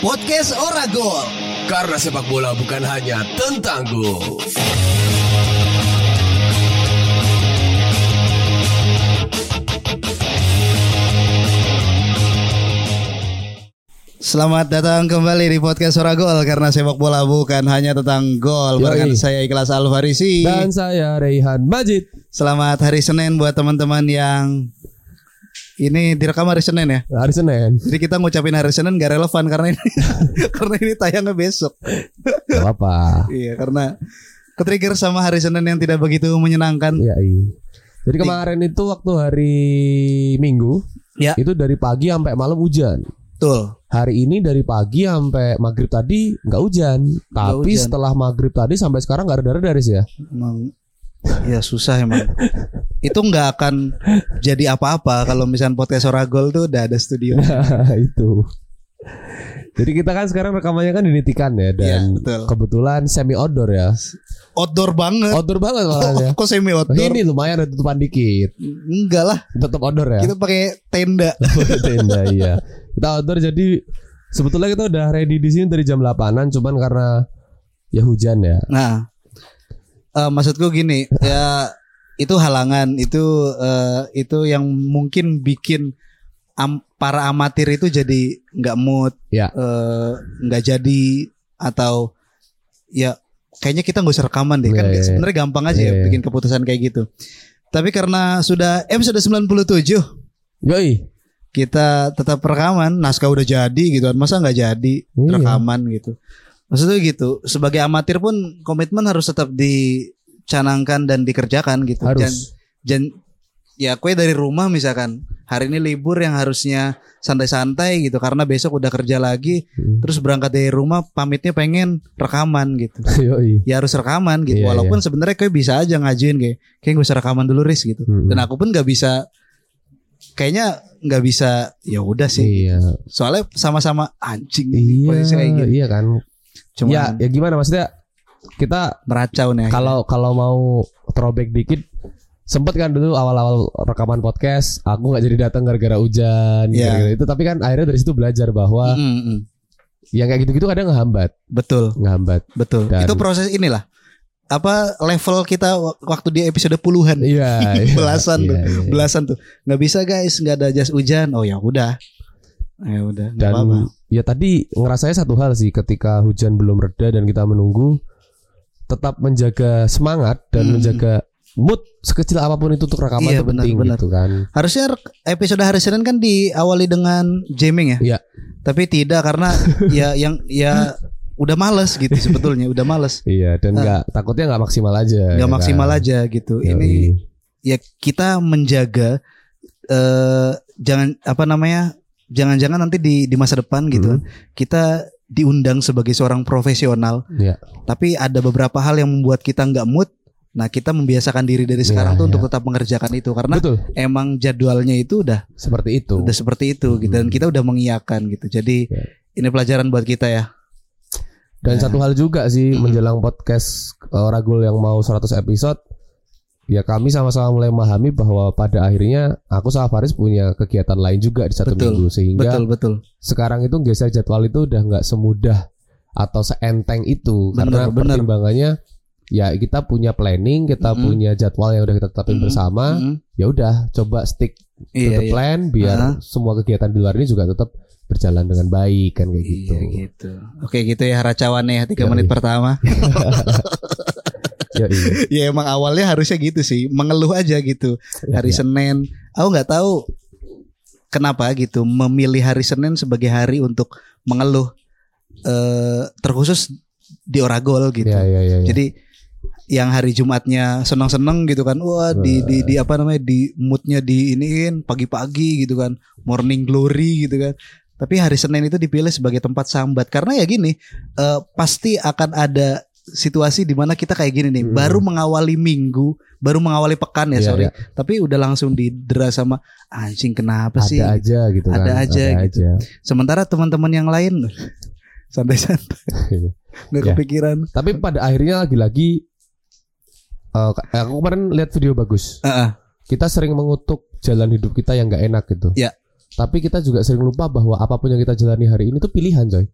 Podcast Oragol. Karena sepak bola bukan hanya tentang gol. Selamat datang kembali di Podcast Oragol karena sepak bola bukan hanya tentang gol. Barengan saya Ikhlas Alfarisi. Dan saya Reihan Majid. Selamat hari Senin buat teman-teman yang ini direkam hari Senin ya. Hari Senin. Jadi kita ngucapin hari Senin gak relevan karena ini karena ini tayangnya besok. Gak apa-apa. iya, karena ketrigger sama hari Senin yang tidak begitu menyenangkan. Iya, iya. Jadi kemarin itu waktu hari Minggu, Ya. itu dari pagi sampai malam hujan. Betul. Hari ini dari pagi sampai maghrib tadi nggak hujan, tapi hujan. setelah maghrib tadi sampai sekarang nggak ada dari ya. Emang ya susah emang. Itu nggak akan jadi apa-apa kalau misalnya podcast Oragol tuh udah ada studio. itu. Jadi kita kan sekarang rekamannya kan di Nitikan ya dan Iya, betul. kebetulan semi outdoor ya. Outdoor banget. Outdoor banget malah ya. Kok semi Oh, outdoor? ini lumayan ada tutupan dikit. Enggak lah. Tetap outdoor ya. Kita pakai tenda. tenda iya. Kita outdoor jadi sebetulnya kita udah ready di sini dari jam 8-an cuman karena ya hujan ya. Nah, eh, maksudku gini, ya itu halangan, itu eh, itu yang mungkin bikin am- para amatir itu jadi nggak mood, Ya. eh, nggak jadi atau ya kayaknya kita nggak usah rekaman deh, kan Iya, iya, iya. sebenarnya gampang aja ya Iya, iya. bikin keputusan kayak gitu. Tapi karena sudah episode 97 Yoi. kita tetap rekaman, naskah udah jadi gitu kan, masa nggak jadi rekaman gitu. Maksudnya gitu, sebagai amatir pun komitmen harus tetap dicanangkan dan dikerjakan gitu. Harus. Jan, jan- ya kue dari rumah misalkan hari ini libur yang harusnya santai-santai gitu karena besok udah kerja lagi, Hmm. terus berangkat dari rumah pamitnya pengen rekaman gitu. Yoi. Ya harus rekaman gitu. Iya, Walaupun sebenarnya kayak bisa aja ngajuin kayak kayak gak usah rekaman dulu ris gitu. Mm-mm. Dan aku pun nggak bisa kayaknya nggak bisa ya udah sih Iya. soalnya sama-sama anjing Iya. posisi kayak gitu Iya kan. Cuma Ya, ya gimana? Maksudnya? Kita meracau nih kalau kalau mau throwback dikit sempet kan dulu awal-awal rekaman podcast aku nggak jadi datang gara-gara hujan Iya. gara-gara itu. Tapi kan akhirnya dari situ belajar bahwa Mm, mm, mm. yang kayak gitu-gitu kadang ngehambat. Betul. Ngehambat. Betul. Dan- itu proses inilah. Apa level kita wak- waktu di episode puluhan. Iya iya, Belasan tuh, iya, iya. belasan tuh. Nggak bisa guys. Nggak ada jas hujan. Oh ya udah ya udah dan apa-apa ya tadi ngerasanya satu hal sih ketika hujan belum reda dan kita menunggu tetap menjaga semangat dan Hmm. menjaga mood sekecil apa pun itu untuk rekaman Iya, penting benar. gitu kan harusnya episode hari Senin kan diawali dengan jamming ya Iya. tapi tidak karena ya yang ya udah males gitu sebetulnya udah males iya dan nggak takutnya nggak maksimal aja Ah. nggak ya maksimal kan? aja gitu Yoi. ini ya kita menjaga eh jangan apa namanya jangan-jangan nanti di di masa depan gitu Hmm. kita diundang sebagai seorang profesional Iya. tapi ada beberapa hal yang membuat kita nggak mood nah kita membiasakan diri dari sekarang Iya, tuh untuk iya. tetap mengerjakan itu karena betul emang jadwalnya itu udah seperti itu udah seperti itu gitu dan Hmm. kita udah mengiyakan gitu jadi Ya. ini pelajaran buat kita ya Dan Nah. satu hal juga sih Mm-mm. menjelang podcast uh, Ragul yang mau 100 episode ya kami sama-sama mulai memahami bahwa pada akhirnya aku sama Faris punya kegiatan lain juga di satu Betul. minggu sehingga betul betul sekarang itu geser jadwal itu udah nggak semudah atau seenteng itu Bener, karena bener. pertimbangannya ya kita punya planning kita Mm-mm. punya jadwal yang udah kita tetapin Mm-mm. bersama Mm-mm. ya udah coba stick to iya the iya plan biar Aha. semua kegiatan di luar ini juga tetap berjalan dengan baik kan kayak gitu Iya gitu. Oke gitu ya racawannya ya tiga Yoi. menit pertama. Ya, iya. ya emang awalnya harusnya gitu sih, mengeluh aja gitu. Hari Ya. Senin, aku nggak tahu kenapa gitu memilih hari Senin sebagai hari untuk mengeluh eh terkhusus di Oragol gitu. Ya, ya, ya, ya. Jadi yang hari Jumatnya seneng-seneng gitu kan, wah di di di apa namanya di moodnya di iniin pagi-pagi gitu kan, morning glory gitu kan. Tapi hari Senin itu dipilih sebagai tempat sambat karena ya gini, eh, pasti akan ada situasi di mana kita kayak gini nih, Hmm. baru mengawali minggu, baru mengawali pekan ya Iya, sorry, iya. tapi udah langsung didera sama anjing kenapa sih? ada aja gitu kan Ada aja gitu. Sementara teman-teman yang lain santai-santai, nggak Ya. kepikiran. tapi pada akhirnya lagi-lagi eh, aku kemarin lihat video bagus Heeh. kita sering mengutuk jalan hidup kita yang nggak enak gitu Ya. tapi kita juga sering lupa bahwa apa pun yang kita jalani hari ini tuh pilihan coy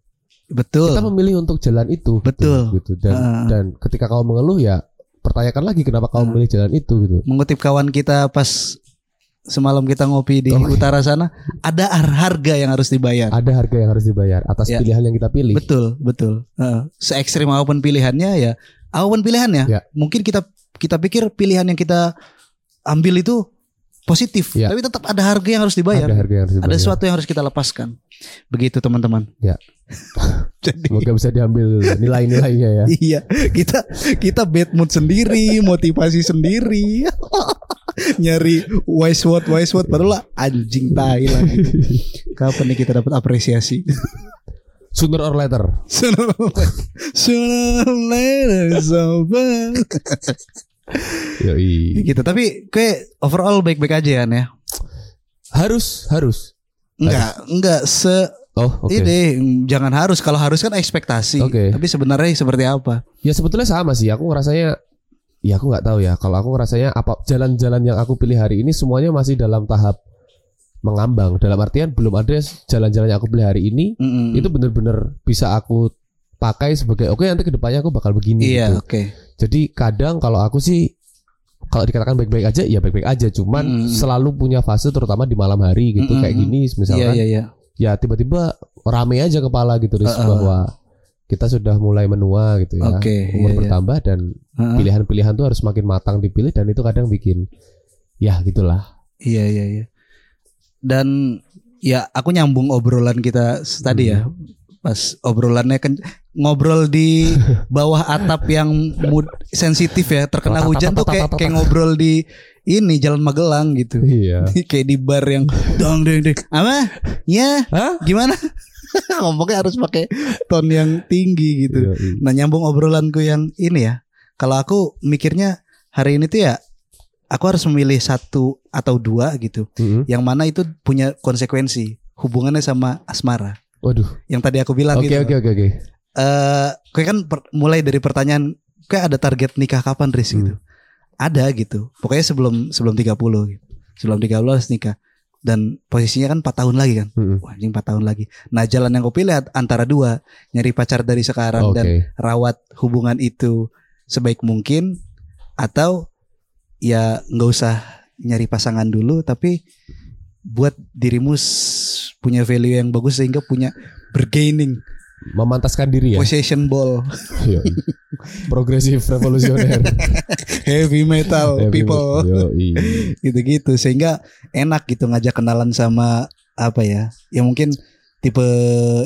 Betul. Kita memilih untuk jalan itu. gitu, Betul. Gitu. Dan Heeh. dan ketika kamu mengeluh ya pertanyakan lagi kenapa kamu Heeh. memilih jalan itu gitu. Mengutip kawan kita pas semalam kita ngopi di Oh. utara sana, ada har- harga yang harus dibayar. Ada harga yang harus dibayar atas Ya. pilihan yang kita pilih. Betul, betul. Heeh. Se ekstrim apa pun pilihannya ya, apa pun pilihannya. Ya. Mungkin kita kita pikir pilihan yang kita ambil itu positif, Ya. tapi tetap ada harga yang harus dibayar. Ada harga yang harus dibayar. Ada sesuatu yang harus kita lepaskan. Begitu teman-teman. Ya. Jadi Semoga bisa diambil nilai-nilainya ya. iya, kita kita bad mood sendiri, motivasi sendiri. Nyari wise word wise word padahal anjing tai lagi. Kapan nih kita dapat apresiasi? Sooner or later. Sooner or later, sooner or later. Yoi. gitu. Tapi kayak overall baik-baik aja ya. Harus, harus. Enggak, enggak se Oh, oke. ini jangan harus. Kalau harus kan ekspektasi. Oke. Tapi sebenarnya seperti apa? Ya sebetulnya sama sih. Aku ngerasanya ya aku nggak tahu ya. Kalau aku ngerasanya apa jalan-jalan yang aku pilih hari ini semuanya masih dalam tahap mengambang. Dalam artian belum ada jalan-jalan yang aku pilih hari ini Mm-mm. itu bener-bener bisa aku pakai sebagai oke nanti ke depannya aku bakal begini Iya, gitu. oke. Jadi kadang kalau aku sih kalau dikatakan baik-baik aja ya baik-baik aja cuman Mm. selalu punya fase terutama di malam hari gitu Mm-mm. kayak gini Iya, misalkan iya, iya. Ya tiba-tiba rame aja kepala gitu Riz, Uh-uh. bahwa kita sudah mulai menua gitu ya Oke, umur iya, iya. bertambah dan pilihan-pilihan tuh harus semakin matang dipilih dan itu kadang bikin ya gitulah Iya iya iya. Dan ya aku nyambung obrolan kita tadi ya. Hmm. Pas obrolannya kan ngobrol di bawah atap yang mood sensitif ya, terkena hujan tuh kayak kayak ngobrol di ini Jalan Magelang gitu. iya kayak di bar yang dong dong dong. Apa? Ya, Hah? gimana? Ngomongnya harus pakai tone yang tinggi gitu. Yoi. Nah nyambung obrolanku yang ini ya. Kalau aku mikirnya hari ini tuh ya aku harus memilih satu atau dua gitu. Mm-mm. Yang mana itu punya konsekuensi hubungannya sama asmara. waduh Yang tadi aku bilang oke gitu. oke oke oke Eh, kayak kan per- mulai dari pertanyaan kayak ada target nikah kapan Riz Hmm. gitu. Ada gitu. Pokoknya sebelum sebelum 30 gitu. Sebelum 30 harus nikah. Dan posisinya kan 4 tahun lagi kan. Mm-mm. Wah, anjing 4 tahun lagi. Nah, jalan yang aku pilih antara dua, nyari pacar dari sekarang oke dan rawat hubungan itu sebaik mungkin atau ya nggak usah nyari pasangan dulu tapi buat dirimu punya value yang bagus sehingga punya bergaining memantaskan diri ya? Possession ball. Yoi. progresif revolusioner. Heavy metal Heavy people. gitu-gitu. Sehingga enak gitu ngajak kenalan sama apa ya ya mungkin tipe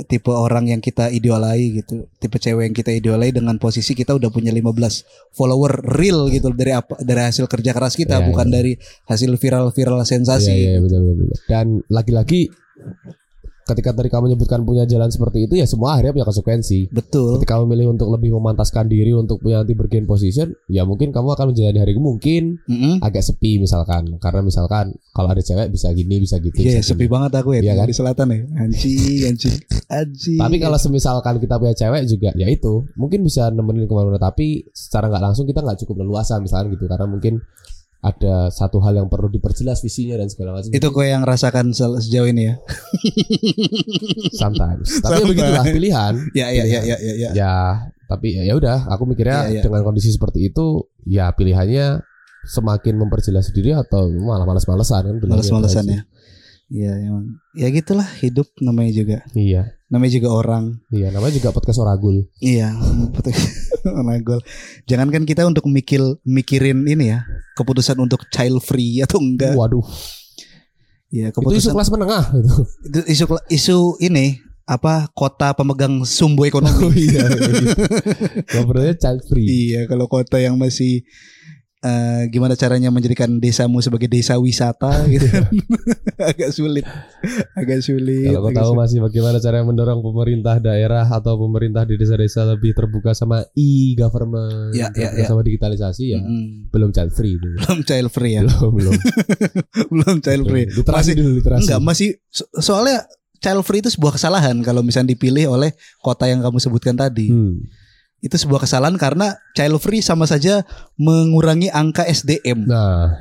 tipe orang yang kita idolai gitu. Tipe cewek yang kita idolai dengan posisi kita udah punya 15 follower real gitu dari apa dari hasil kerja keras kita Iya, bukan iya. dari hasil viral-viral sensasi Iya, iya, betul, betul, betul. Dan lagi-lagi ketika tadi kamu menyebutkan punya jalan seperti itu ya semua akhirnya punya konsekuensi. betul Ketika kamu memilih untuk lebih memantaskan diri untuk punya nanti bergain position, ya mungkin kamu akan menjalani hari mungkin Mm-mm. agak sepi misalkan. Karena misalkan kalau ada cewek bisa gini, bisa gitu. Iya bisa sepi gini. banget aku ya Iya kan? di selatan ya anjing anjing anjing Tapi kalau semisalkan kita punya cewek juga, ya itu mungkin bisa nemenin ke mana-mana. Tapi secara nggak langsung kita nggak cukup leluasa misalkan gitu, karena mungkin ada satu hal yang perlu diperjelas visinya dan segala macam. itu kau yang rasakan se- sejauh ini ya sometimes. Tapi Sometimes. begitulah pilihan. ya ya ya ya ya, ya. ya tapi ya ya udah aku mikirnya Iya, iya. dengan kondisi seperti itu ya pilihannya semakin memperjelas diri atau malah malas-malesan kan itu ya Iya emang ya gitulah hidup namanya juga iya namanya juga orang iya namanya juga podcast oragul Iya, betul. Nagol. Jangankan kita untuk mikir mikirin ini ya, keputusan untuk child free atau enggak. waduh Iya, itu isu keputusan kelas menengah itu itu isu isu ini apa kota pemegang sumbu ekonomi. oh iya ngobrolnya child free iya, kalau kota yang masih eh, gimana caranya menjadikan desamu sebagai desa wisata gitu kan. agak sulit. Agak sulit. kalau kau tahu sulit. masih bagaimana cara mendorong pemerintah daerah atau pemerintah di desa-desa lebih terbuka sama e-government, Ya, ya, ya. sama digitalisasi ya, Mm-mm. belum child free itu. belum child free ya. belum belum. belum child free. Literasi Masih- dulu literasi. Enggak, masih so- soalnya child free itu sebuah kesalahan kalau misalnya dipilih oleh kota yang kamu sebutkan tadi. Hmm. Itu sebuah kesalahan karena child free sama saja mengurangi angka SDM. Nah,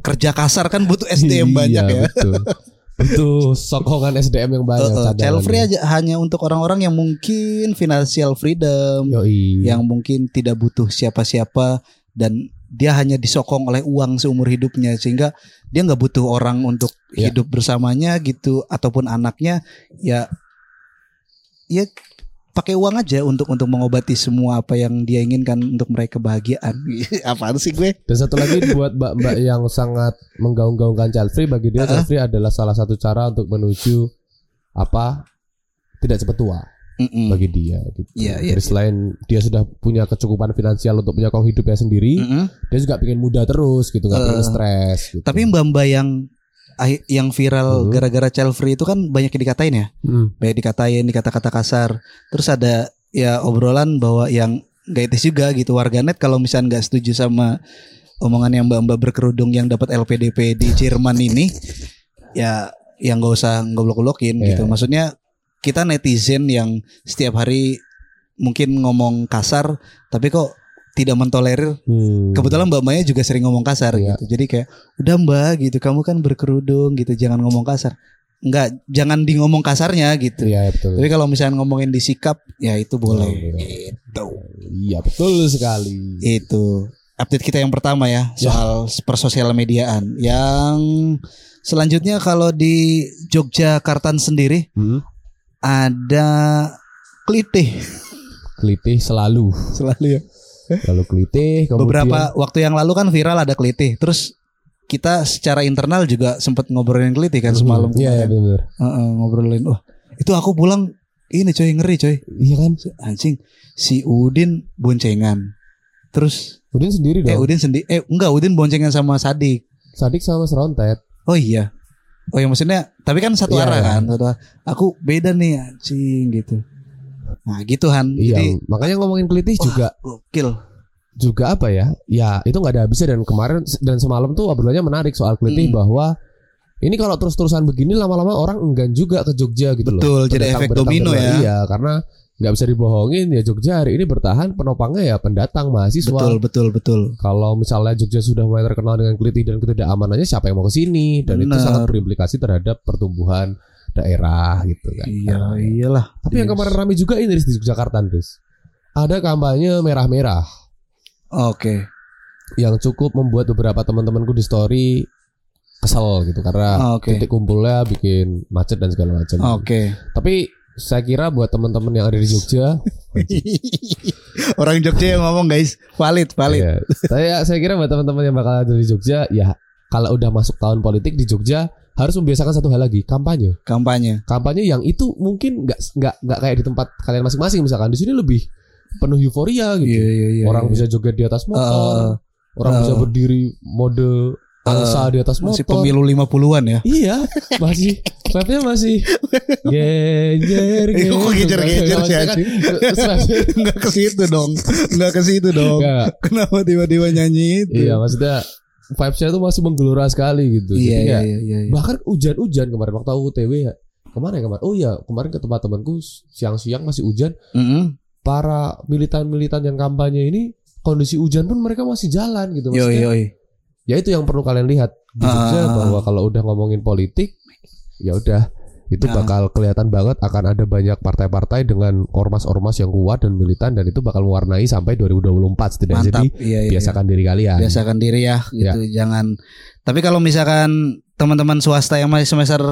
kerja kasar kan butuh SDM banyak Iya, ya. Betul. butuh sokongan SDM yang banyak. Uh, uh, child free aja hanya untuk orang-orang yang mungkin financial freedom, Yoi. yang mungkin tidak butuh siapa-siapa dan dia hanya disokong oleh uang seumur hidupnya sehingga dia nggak butuh orang untuk Ya. hidup bersamanya gitu ataupun anaknya ya ya pakai uang aja untuk untuk mengobati semua apa yang dia inginkan untuk meraih kebahagiaan. Apaan sih gue? Dan satu lagi buat mbak-mbak yang sangat menggaung-gaungkan child free bagi dia Uh-uh. child free adalah salah satu cara untuk menuju apa tidak cepat tua Mm-mm. bagi dia gitu. Iya, iya, Jadi selain dia sudah punya kecukupan finansial untuk menyokong hidupnya sendiri, Mm-mm. dia juga pengen muda terus gitu, nggak Uh, pengen stres gitu. Tapi mbak-mbak yang yang viral Hmm. gara-gara child free itu kan banyak yang dikatain ya. Hmm. banyak dikatain dikata-kata kasar terus ada ya obrolan bahwa yang gak etis juga gitu warganet kalau misalnya nggak setuju sama omongan yang mbak-mbak berkerudung yang dapat LPDP di Jerman ini ya yang nggak usah ngoblok-ngoblokin Iya, gitu iya. maksudnya kita netizen yang setiap hari mungkin ngomong kasar tapi kok tidak mentolerir Hmm. kebetulan mbak Maya juga sering ngomong kasar Iya. gitu jadi kayak udah mbak gitu kamu kan berkerudung gitu jangan ngomong kasar Enggak, jangan di ngomong kasarnya gitu Iya betul. tapi kalau misalnya ngomongin di sikap, ya itu boleh. Itu. Iya betul sekali. Itu update kita yang pertama ya soal persosial mediaan. Yang selanjutnya kalau di Yogyakarta sendiri Hmm. ada klitih Kelitih selalu, selalu ya. Selalu kelitih. Kemudian, Beberapa waktu yang lalu kan viral ada klitih. Terus kita secara internal juga sempat ngobrolin klitih kan semalam. Iya iya kemarin. benar. Heeh, ngobrolin. Wah, itu aku pulang ini coy ngeri coy. Iya kan. Anjing si Udin boncengan. Terus Udin sendiri Eh dong. Udin sendiri eh enggak Udin boncengan sama Sadik. Sadik sama Serontet. Oh iya. Oh ya maksudnya tapi kan satu Iya, arah iya. kan. Satu arah. Aku beda nih anjing gitu. Nah gitu Han. Iya, Jadi makanya ngomongin kelitih juga gokil. juga apa ya? Ya itu nggak ada habisnya dan kemarin dan semalam tuh obrolannya menarik soal kelitih Mm. bahwa ini kalau terus-terusan begini lama-lama orang enggan juga ke Jogja gitu Betul, loh. jadi efek domino ya. Iya, karena nggak bisa dibohongin ya Jogja hari ini bertahan penopangnya ya pendatang mahasiswa. Betul betul betul. Kalau misalnya Jogja sudah mulai terkenal dengan kelitih dan ketidakamanannya siapa yang mau ke sini dan itu Benar. sangat berimplikasi terhadap pertumbuhan daerah gitu kan. Iya iyalah. Tapi yang kemarin rame juga ini Riz, di Jakarta, Riz. Ada kampanye merah-merah Oke. yang cukup membuat beberapa teman-temanku di story kesel gitu karena Oke. titik kumpulnya bikin macet dan segala macam. Oke. Tapi saya kira buat teman-teman yang ada di Jogja, Orang Jogja yang ngomong guys, valid valid. ya, saya saya kira buat teman-teman yang bakal ada di Jogja, ya kalau udah masuk tahun politik di Jogja harus membiasakan satu hal lagi, kampanye. Kampanye. Kampanye yang itu mungkin nggak nggak nggak kayak di tempat kalian masing-masing misalkan di sini lebih penuh euforia gitu. Iya iya iya. orang iya. bisa joget di atas motor, Uh, orang uh, bisa berdiri mode angsa di atas masih motor. pemilu 50-an ya. Iya, masih vibe-nya masih gejer Eh, kok gejer-gejer sih, anjing? Enggak ke situ dong. Enggak ke situ dong. Kenapa tiba-tiba nyanyi itu? Iya, maksudnya vibes-nya tuh masih menggelora sekali gitu. Iya Jadi iya ya, iya iya. bahkan hujan-hujan kemarin waktu aku UTW ya. Ke mana ya kemarin? Oh iya, kemarin ke tempat temanku siang-siang masih hujan. Mm-mm. Para militan-militan yang kampanye ini kondisi hujan pun mereka masih jalan gitu. Maksudnya, yoi. ya itu yang perlu kalian lihat di Jogja Ah. bahwa kalau udah ngomongin politik ya udah itu Nah. bakal kelihatan banget akan ada banyak partai-partai dengan ormas-ormas yang kuat dan militan dan itu bakal mewarnai sampai 2024 setidaknya jadi Iya iya. biasakan diri kalian Biasakan diri ya gitu. Jangan. Tapi kalau misalkan teman-teman swasta yang masih semester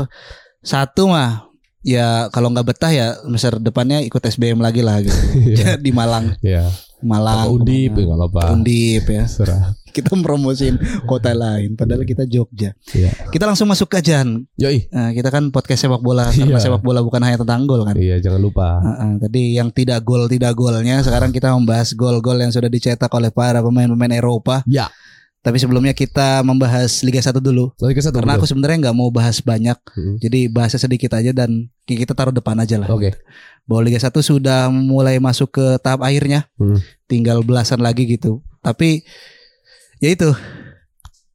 satu mah ya kalau nggak betah ya semester depannya ikut SBM lagi lah gitu. Iya. di Malang. ya Malang. undip ya apa-apa Undip ya. serah Kita promosiin kota lain padahal kita Jogja. Iya. Kita langsung masuk ke Jan. yoi Nah, kita kan podcast sepak bola karena Iya. sepak bola bukan hanya tentang gol kan. iya jangan lupa Heeh, tadi yang tidak gol tidak golnya sekarang kita membahas gol-gol yang sudah dicetak oleh para pemain-pemain Eropa. ya Tapi sebelumnya kita membahas Liga 1 dulu. lagi ke satu Karena aku bro. sebenarnya nggak mau bahas banyak. Mm. Jadi bahasnya sedikit aja dan kita taruh depan aja lah. oke Bahwa Liga 1 sudah mulai masuk ke tahap akhirnya. Hmm. Tinggal belasan lagi gitu. Tapi ya itu.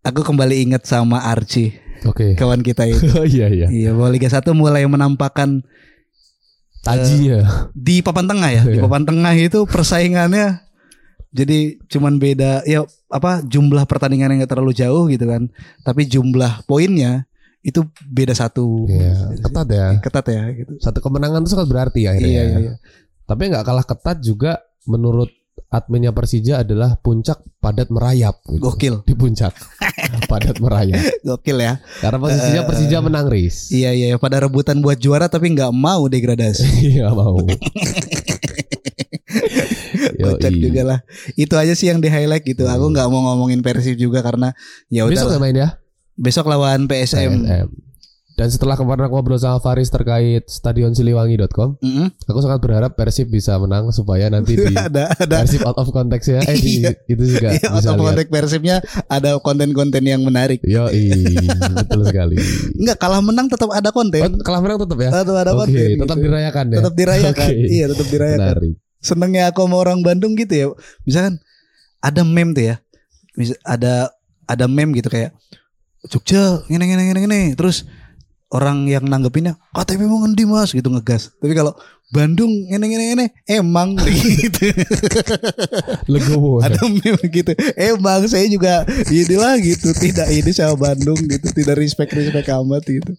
Aku kembali ingat sama Archie, oke kawan kita itu. oh iya iya iya, bahwa Liga 1 mulai menampakkan taji ya di papan tengah ya. Di Iya. papan tengah itu persaingannya jadi cuman beda ya apa jumlah pertandingan yang gak terlalu jauh gitu kan. Tapi jumlah poinnya itu beda satu. Iya, ketat ya. Ketat ya gitu. Satu kemenangan itu sangat berarti akhirnya. Iya, ya. iya, iya. Tapi nggak kalah ketat juga menurut adminnya Persija adalah puncak padat merayap. gitu. Gokil. Di puncak padat merayap. Gokil ya. Karena posisinya Eh, Persija menang Riz. Iya iya pada rebutan buat juara tapi nggak mau degradasi. Iya mau. Kocak juga lah. Itu aja sih yang di highlight gitu. Aku nggak mau ngomongin Persib juga karena ya udah Besok lah. main ya? besok lawan PSM. PSM. Dan setelah kemarin aku ngobrol sama Faris terkait stadion Siliwangi.com, Mm-mm. aku sangat berharap Persib bisa menang supaya nanti di ada ada Persib out of context ya. Eh di, itu juga Iya, bisa atau lihat. konten Persibnya ada konten-konten yang menarik. Yo, betul sekali. Enggak kalah menang tetap ada konten. Oh, kalah menang tetap ya? Tetap ada Oke, konten. tetap gitu. dirayakan ya. Tetap dirayakan. Oke. Iya, tetap dirayakan. Menarik. Senengnya aku sama orang Bandung gitu ya. Misalkan ada meme tuh ya. Ada ada meme gitu kayak Jogja ngene ngene ngene ngene. Terus orang yang nanggepinnya KTP mau ngendi Mas gitu ngegas. Tapi kalau Bandung ngene ngene ngene emang gitu. Legowo. ada meme gitu. Emang saya juga inilah gitu. Tidak ini sama Bandung gitu. Tidak respect respect amat gitu.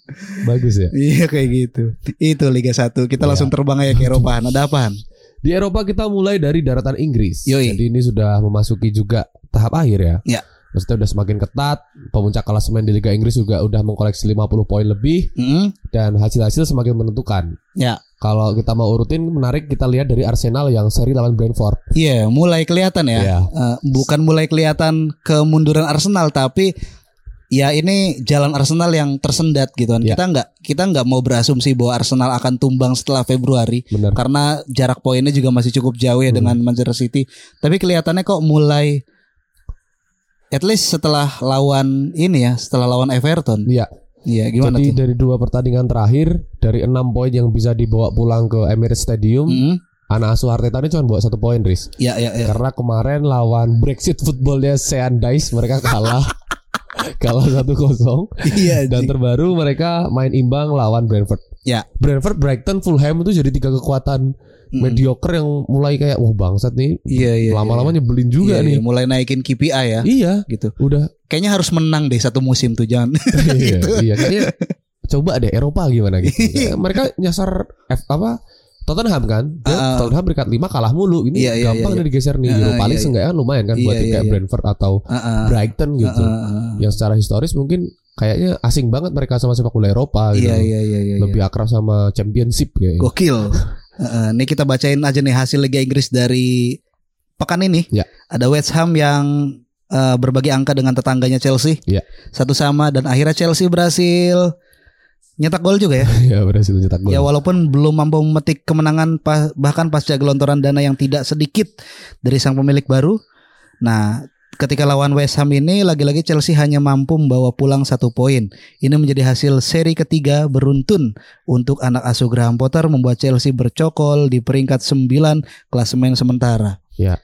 Bagus ya. Iya kayak gitu. Itu Liga 1. Kita langsung terbang aja ke Eropa. Ada apaan? Di Eropa kita mulai dari daratan Inggris. Yoi. Jadi ini sudah memasuki juga tahap akhir ya. Ya. Maksudnya udah semakin ketat. Pemuncak klasemen di Liga Inggris juga udah mengkoleksi 50 poin lebih Mm, dan hasil-hasil semakin menentukan. ya. Kalau kita mau urutin menarik kita lihat dari Arsenal yang seri lawan Brentford. Iya, mulai kelihatan ya. Iya. Eh, bukan mulai kelihatan kemunduran Arsenal, tapi ya ini jalan Arsenal yang tersendat gitu kan. Iya. Kita nggak kita nggak mau berasumsi bahwa Arsenal akan tumbang setelah Februari Benar. karena jarak poinnya juga masih cukup jauh ya Hmm. dengan Manchester City. Tapi kelihatannya kok mulai at least setelah lawan ini ya, setelah lawan Everton. Iya. Iya, gimana Jadi tuh? dari dua pertandingan terakhir dari enam poin yang bisa dibawa pulang ke Emirates Stadium, Mm, anak asuh Arteta ini cuma bawa satu poin, Riz. ya, ya, ya. Karena kemarin lawan Brexit footballnya Sean Dice mereka kalah kalah satu kosong Iya, dan terbaru mereka main imbang lawan Brentford. Ya. Brentford, Brighton, Fulham itu jadi tiga kekuatan Mm. mediocre yang mulai kayak wah bangsat nih. Iya, iya. Lama-lama nyebelin juga Iya, nih. iya, mulai naikin KPI ya, Iya, gitu. udah. Kayaknya harus menang deh satu musim tuh jangan. iya, Gitu. iya kayaknya coba deh Eropa gimana gitu. Iya. Mereka nyasar F apa? Tottenham kan, Dia ah. Tottenham peringkat 5 kalah mulu. Ini Iya, iya, gampang iya, nih digeser nih. Ah, Europa iya, League iya. seenggaknya lumayan kan buat Iya, iya, kayak iya. Brentford atau Heeh. Brighton gitu. Heeh. Yang secara historis mungkin kayaknya asing banget mereka sama sepak bola Eropa gitu. Iya iya iya iya. Lebih akrab sama championship kayaknya. gokil. Heeh, Nih kita bacain aja nih hasil Liga Inggris dari pekan ini. Ya. Ada West Ham yang eh, berbagi angka dengan tetangganya Chelsea. Ya. Satu sama dan akhirnya Chelsea berhasil nyetak gol juga ya. ya berhasil cetak gol. Ya walaupun belum mampu memetik kemenangan bahkan pasca gelontoran dana yang tidak sedikit dari sang pemilik baru. Nah, ketika lawan West Ham ini lagi-lagi Chelsea hanya mampu membawa pulang satu poin. Ini menjadi hasil seri ketiga beruntun untuk anak asuh Graham Potter membuat Chelsea bercokol di peringkat 9 klasemen sementara. Ya.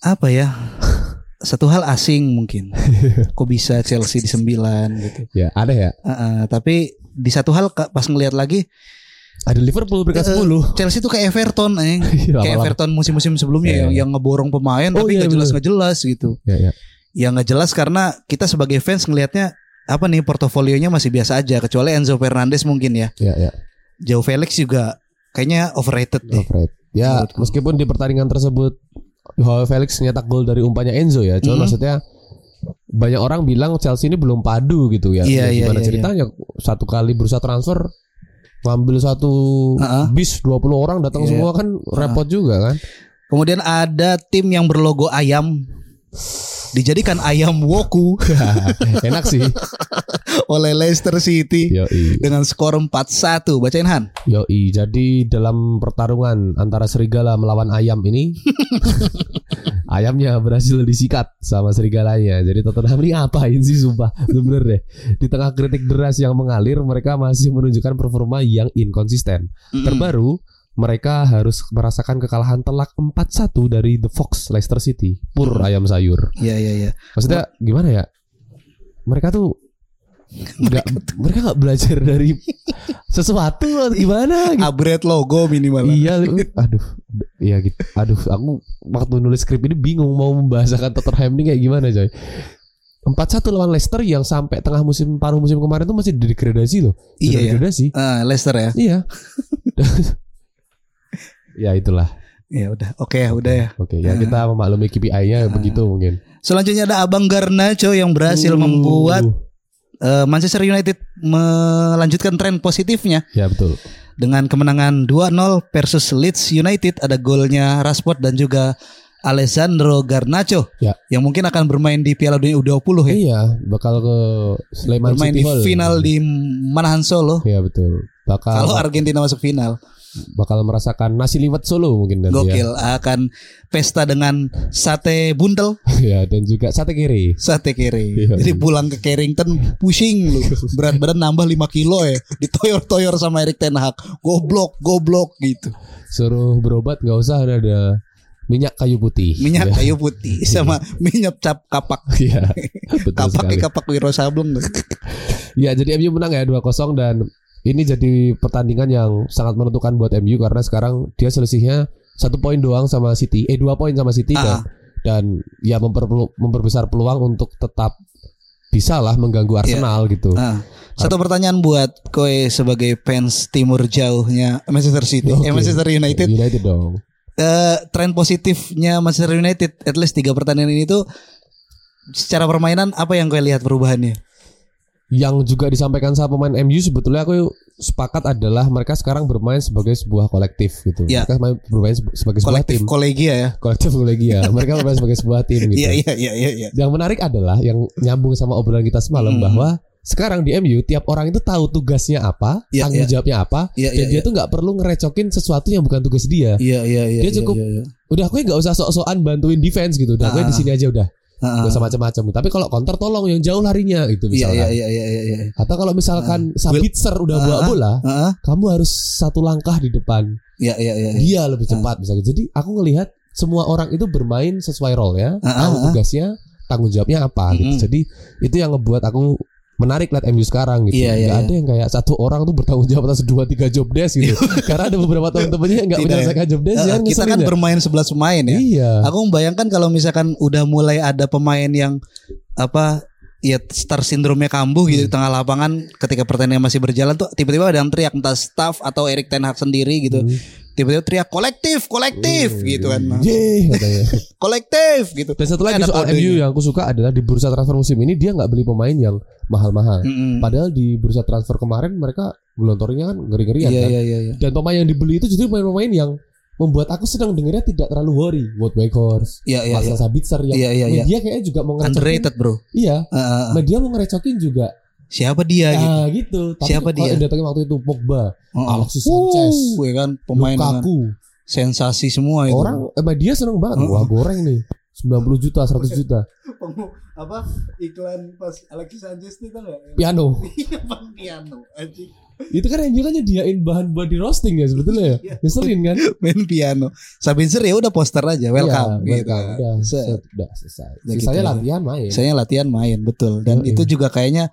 Apa ya? Satu hal asing mungkin. Kok bisa Chelsea di 9 gitu. Ya, ada ya. Heeh, tapi di satu hal pas ngelihat lagi Ada Liverpool peringkat Eh, 10. Chelsea tuh kayak Everton eh. Lama-lama. kayak Everton musim-musim sebelumnya Iya, yang, iya. yang ngeborong pemain Oh, tapi iya, nggak jelas bener. nggak jelas gitu. Ya, ya. Yang nggak jelas karena kita sebagai fans ngelihatnya apa nih portofolionya masih biasa aja kecuali Enzo Fernandez mungkin ya. Ya, ya. Joe Felix juga kayaknya overrated deh. Overrated. Ya, meskipun di pertandingan tersebut Joao Felix nyetak gol dari umpannya Enzo ya. Cuma Mhm. maksudnya banyak orang bilang Chelsea ini belum padu gitu ya. Iya, Ya, iya, gimana iya, ceritanya? Satu kali berusaha transfer ngambil satu Uh-uh. bis 20 orang datang Iya. semua kan repot juga kan. Kemudian ada tim yang berlogo ayam dijadikan ayam woku Enak sih. oleh Leicester City Yoi. dengan skor 4-1. Bacain Han. Yoi. Jadi dalam pertarungan antara serigala melawan ayam ini ayamnya berhasil disikat sama serigalanya. Jadi Tottenham ini apain sih sumpah. Bener deh. Di tengah kritik deras yang mengalir, mereka masih menunjukkan performa yang inkonsisten. Terbaru, mereka harus merasakan kekalahan telak 4-1 dari The Fox Leicester City. Pur Hmm. ayam sayur. Iya iya iya. Maksudnya gimana ya? Mereka tuh nggak mereka nggak belajar dari sesuatu gimana gitu. Upgrade logo minimal. Iya, aduh, iya gitu. Aduh, aku waktu nulis skrip ini bingung mau membahasakan Tottenham ini kayak gimana, coy. 4-1 lawan Leicester yang sampai tengah musim paruh musim kemarin tuh masih degradasi loh. Iya, ya. degradasi. Ah, Leicester ya. Iya. ya itulah. Ya udah. Oke, udah ya. Oke, ya Ah. kita memaklumi KPI-nya begitu mungkin. Selanjutnya ada Abang Garnacho yang berhasil Uh, membuat eh, Manchester United melanjutkan tren positifnya Ya betul. dengan kemenangan 2-0 versus Leeds United. Ada golnya Rashford dan juga Alessandro Garnacho Ya. yang mungkin akan bermain di Piala Dunia U20 ya. Iya, bakal ke Sleman bermain City di Hall. final di Manahan Solo. Iya betul. Bakal Kalau Argentina masuk final, bakal merasakan nasi liwet Solo mungkin nanti gokil akan pesta dengan sate buntel, ya. ya dan juga sate kiri. sate kiri. Iya. Jadi pulang ke Carrington pusing lu. Berat badan nambah 5 kilo ya. Ditoyor-toyor sama Erik Ten Hag. Goblok, goblok gitu. Suruh berobat nggak usah ada, ada minyak kayu putih. Minyak Ya. kayu putih sama minyak cap kapak. Iya. Kapak sekali. kapak Wiro Sableng. Ya jadi MU menang ya 2-0 dan ini jadi pertandingan yang sangat menentukan buat MU karena sekarang dia selisihnya satu poin doang sama City, eh dua poin sama City Ah. dan dan ya memperpelu- memperbesar peluang untuk tetap bisa lah mengganggu Arsenal gitu. Nah, satu pertanyaan buat koe sebagai fans timur jauhnya Manchester City, eh, Oke. Manchester United. United dong. Eh, tren positifnya Manchester United at least tiga pertandingan ini tuh secara permainan apa yang koe lihat perubahannya? Yang juga disampaikan sama pemain MU sebetulnya aku sepakat adalah mereka sekarang bermain sebagai sebuah kolektif gitu. Ya. Mereka main- bermain sebagai sebuah Kolektif tim. kolegia ya. kolektif kolegia. mereka bermain sebagai sebuah tim gitu. Iya iya iya iya iya. Yang menarik adalah yang nyambung sama obrolan kita semalam Hmm. bahwa sekarang di MU tiap orang itu tahu tugasnya apa, Iya, tanggung iya. jawabnya apa, Iya dan iya. dia tuh nggak perlu ngerecokin sesuatu yang bukan tugas dia. Iya iya iya. Dia iya, cukup iya, iya. Udah aku nggak usah sok-sokan bantuin defense gitu. Udah aku Ah. di sini aja udah. Ah, Gak usah macam-macam. Tapi kalau counter tolong yang jauh larinya gitu Iya misalkan. iya iya iya iya. Atau kalau misalkan Sabitzer udah Ah, bawa bola, Heeh. kamu harus satu langkah di depan. Iya iya iya. iya. Dia lebih cepat misalnya. Jadi aku ngelihat semua orang itu bermain sesuai role ya, Ah, tahu ah, ah. tugasnya, tanggung jawabnya apa gitu. Mm-mm. Jadi itu yang ngebuat aku menarik lihat MU sekarang gitu. Iya, iya, iya. ada yang kayak satu orang tuh bertanggung jawab atas dua tiga job desk gitu. Karena ada beberapa teman-temannya yang nggak Tidak, menyelesaikan job desk Eh, ya, kita kan ya. bermain 11 pemain ya. Iya. Aku membayangkan kalau misalkan udah mulai ada pemain yang apa ya star sindromnya kambuh gitu di tengah lapangan ketika pertandingan masih berjalan tuh tiba-tiba ada yang teriak entah staff atau Erik Ten Hag sendiri gitu. Hmm. Tiba-tiba teriak kolektif, kolektif gitu kan. Yeay katanya. Kolektif gitu. Dan satu lagi soal. MU yang aku suka adalah di bursa transfer musim ini dia nggak beli pemain yang mahal-mahal. Mm-mm. Padahal di bursa transfer kemarin mereka gelontornya kan ngeri-ngerian Iya kan. iya iya iya. Dan pemain yang dibeli itu justru pemain-pemain yang membuat aku sedang dengernya tidak terlalu worry. Wout Weghorst, Iya iya iya. Marcel Sabitzer yang Iya iya iya. media kayaknya juga mau ngerecokin. Underrated, Bro. Iya, Uh, uh, uh. media mau ngerecokin juga. Siapa dia gitu? Ah gitu. Tapi Siapa dia? yang datangin waktu itu Pogba, Uh, uh. Alexis Sanchez, Uh, ya kan pemain Lukaku. sensasi semua itu. Orang eh, media seneng banget. Uh-uh. Wah goreng nih. 90 juta, 100 juta. apa iklan pas Alexis Sanchez itu enggak? Piano. Iya, piano anjing. Itu kan MU kan nyediain bahan buat di roasting ya sebetulnya Iya. ya. Ngeselin kan? main piano. Sabitzer ya udah poster aja, welcome. Iya, gitu. welcome. Udah, Set. udah selesai. Udah Sisanya gitu. latihan main. Saya latihan main betul dan Yoi. itu juga kayaknya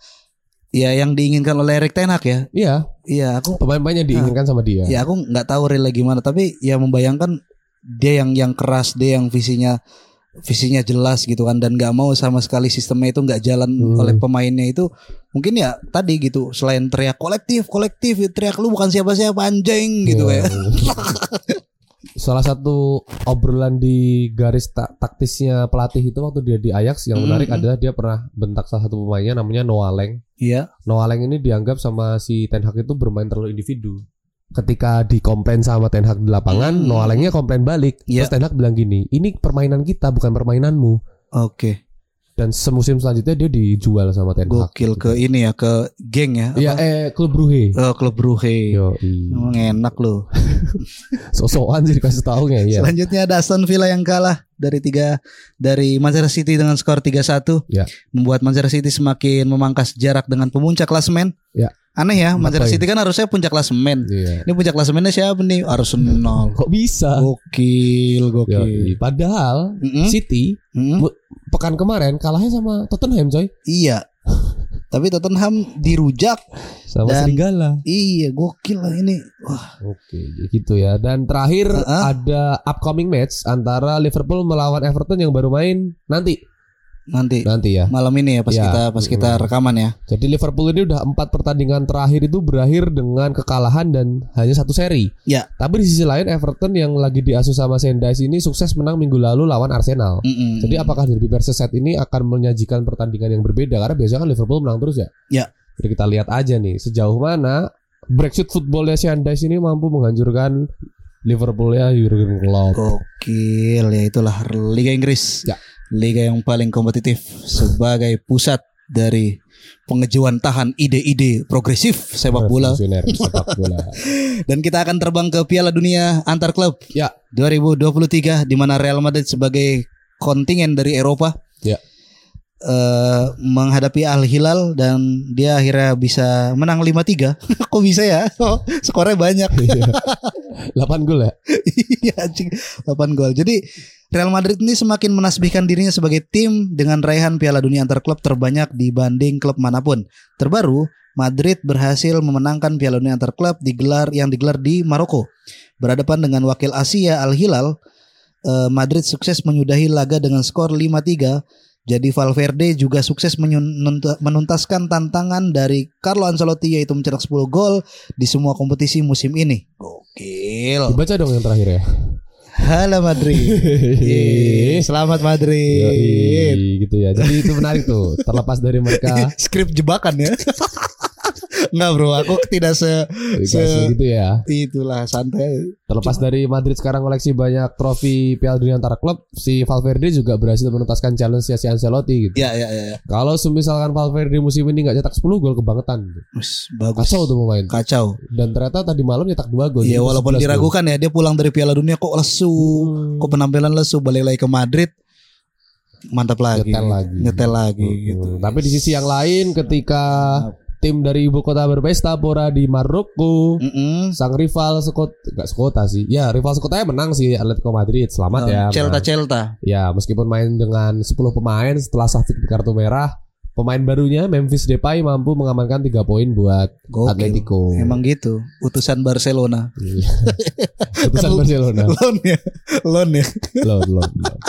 ya yang diinginkan oleh Erik Ten Hag ya. Iya, Iya, aku pemain-pemain yang diinginkan sama dia. ya aku nggak tahu real gimana tapi ya membayangkan dia yang yang keras, dia yang visinya visinya jelas gitu kan dan nggak mau sama sekali sistemnya itu nggak jalan Hmm. oleh pemainnya itu mungkin ya tadi gitu selain teriak kolektif kolektif teriak lu bukan siapa-siapa anjing gitu Iya. kayak Salah satu obrolan di garis ta- taktisnya pelatih itu waktu dia di Ajax yang Hmm, menarik hmm. adalah dia pernah bentak salah satu pemainnya namanya Noah Leng. iya Noah Leng ini dianggap sama si Ten Hag itu bermain terlalu individu. Ketika dikomplain sama Ten Hag di lapangan, Hmm. Noah Lengnya komplain balik. Iya. Terus Ten Hag bilang gini, ini permainan kita bukan permainanmu. oke Dan semusim selanjutnya dia dijual sama Ten Hag. gokil ke ini ya ke geng ya Iya, eh klub Brugge. Eh, klub Brugge Yo, enak loh sosokan sih dikasih tahu ya. Selanjutnya ada Aston Villa yang kalah dari tiga dari Manchester City dengan skor 3-1. Ya. Membuat Manchester City semakin memangkas jarak dengan pemuncak klasemen. Ya. Aneh ya, Manchester poin. City kan harusnya puncak klasemen. Iya. Ini puncak klasemennya siapa nih? Arsenal. Kok bisa? Gokil, gokil. padahal Mm-mm. City Mm-mm. pekan kemarin kalahnya sama Tottenham coy Iya. Tapi Tottenham dirujak. sama Dan- Serigala. Iya, gokil lah ini. Wah, Oke, gitu ya. Dan terakhir ada upcoming match antara Liverpool melawan Everton yang baru main nanti nanti nanti ya. malam ini ya pas Ya. kita pas kita rekaman ya. Jadi Liverpool ini udah empat pertandingan terakhir itu berakhir dengan kekalahan dan hanya satu seri. Ya. Tapi di sisi lain Everton yang lagi diasuh sama Sendais ini sukses menang minggu lalu lawan Arsenal. Mm-mm. Jadi apakah Derby Merseyside ini akan menyajikan pertandingan yang berbeda? Karena biasanya kan Liverpool menang terus ya. Ya. Jadi kita lihat aja nih sejauh mana Brexit footballnya Sendais ini mampu menghancurkan Liverpoolnya Jurgen Klopp. Gokil ya itulah Liga Inggris. Ya. Liga yang paling kompetitif sebagai pusat dari pengejuan tahan ide-ide progresif sepak bola Revolusioner sepak bola. dan kita akan terbang ke Piala Dunia antar klub Ya. 2023 di mana Real Madrid sebagai kontingen dari Eropa Ya. Eh, menghadapi Al Hilal dan dia akhirnya bisa menang 5-3. Kok bisa ya? Oh, skornya banyak. 8 gol ya. Iya anjing 8 gol. Jadi Real Madrid ini semakin menasbihkan dirinya sebagai tim dengan raihan Piala Dunia antar klub terbanyak dibanding klub mana pun. Terbaru, Madrid berhasil memenangkan Piala Dunia antar klub digelar yang digelar di Maroko. Berhadapan dengan wakil Asia Al Hilal, eh, Madrid sukses menyudahi laga dengan skor 5-3. Jadi Valverde juga sukses menuntaskan tantangan dari Carlo Ancelotti yaitu mencetak 10 gol di semua kompetisi musim ini. Gokil. Dibaca dong yang terakhir ya. Halo Madrid. Yeay, Selamat Madrid. Yoi, gitu ya. Jadi itu menarik tuh. Terlepas dari mereka Skrip jebakan ya. Enggak bro, aku tidak se, dikasih gitu ya. itulah santai. Terlepas dari Madrid sekarang koleksi banyak trofi Piala Dunia antara klub, si Valverde juga berhasil menuntaskan challenge si Ancelotti gitu. Ya ya ya. ya. Kalau semisalkan Valverde musim ini nggak cetak 10 gol kebangetan. Us, bagus. Kacau tuh pemain. Kacau. Dan ternyata tadi malam nyetak 2 gol. Ya Jadi walaupun 11 gol. diragukan ya dia pulang dari Piala Dunia kok lesu, Hmm. kok penampilan lesu balik lagi ke Madrid. Mantap lagi. Nyetel lagi. Nyetel lagi Hmm. gitu. Tapi di sisi yang lain ketika tim dari ibu kota berpesta pora di Maroko, Mm-mm. sang rival sekot nggak sekota sih. Ya, rival sekotanya menang sih Atletico Madrid. Selamat ya. Celta menang. Celta. Ya, meskipun main dengan 10 pemain setelah Safik di kartu merah, pemain barunya Memphis Depay mampu mengamankan 3 poin buat Gokil. Atletico. Emang gitu. Utusan Barcelona. Iya. Putusan Kan- Barcelona. Loan ya. Loan ya. Loan, loan, loan.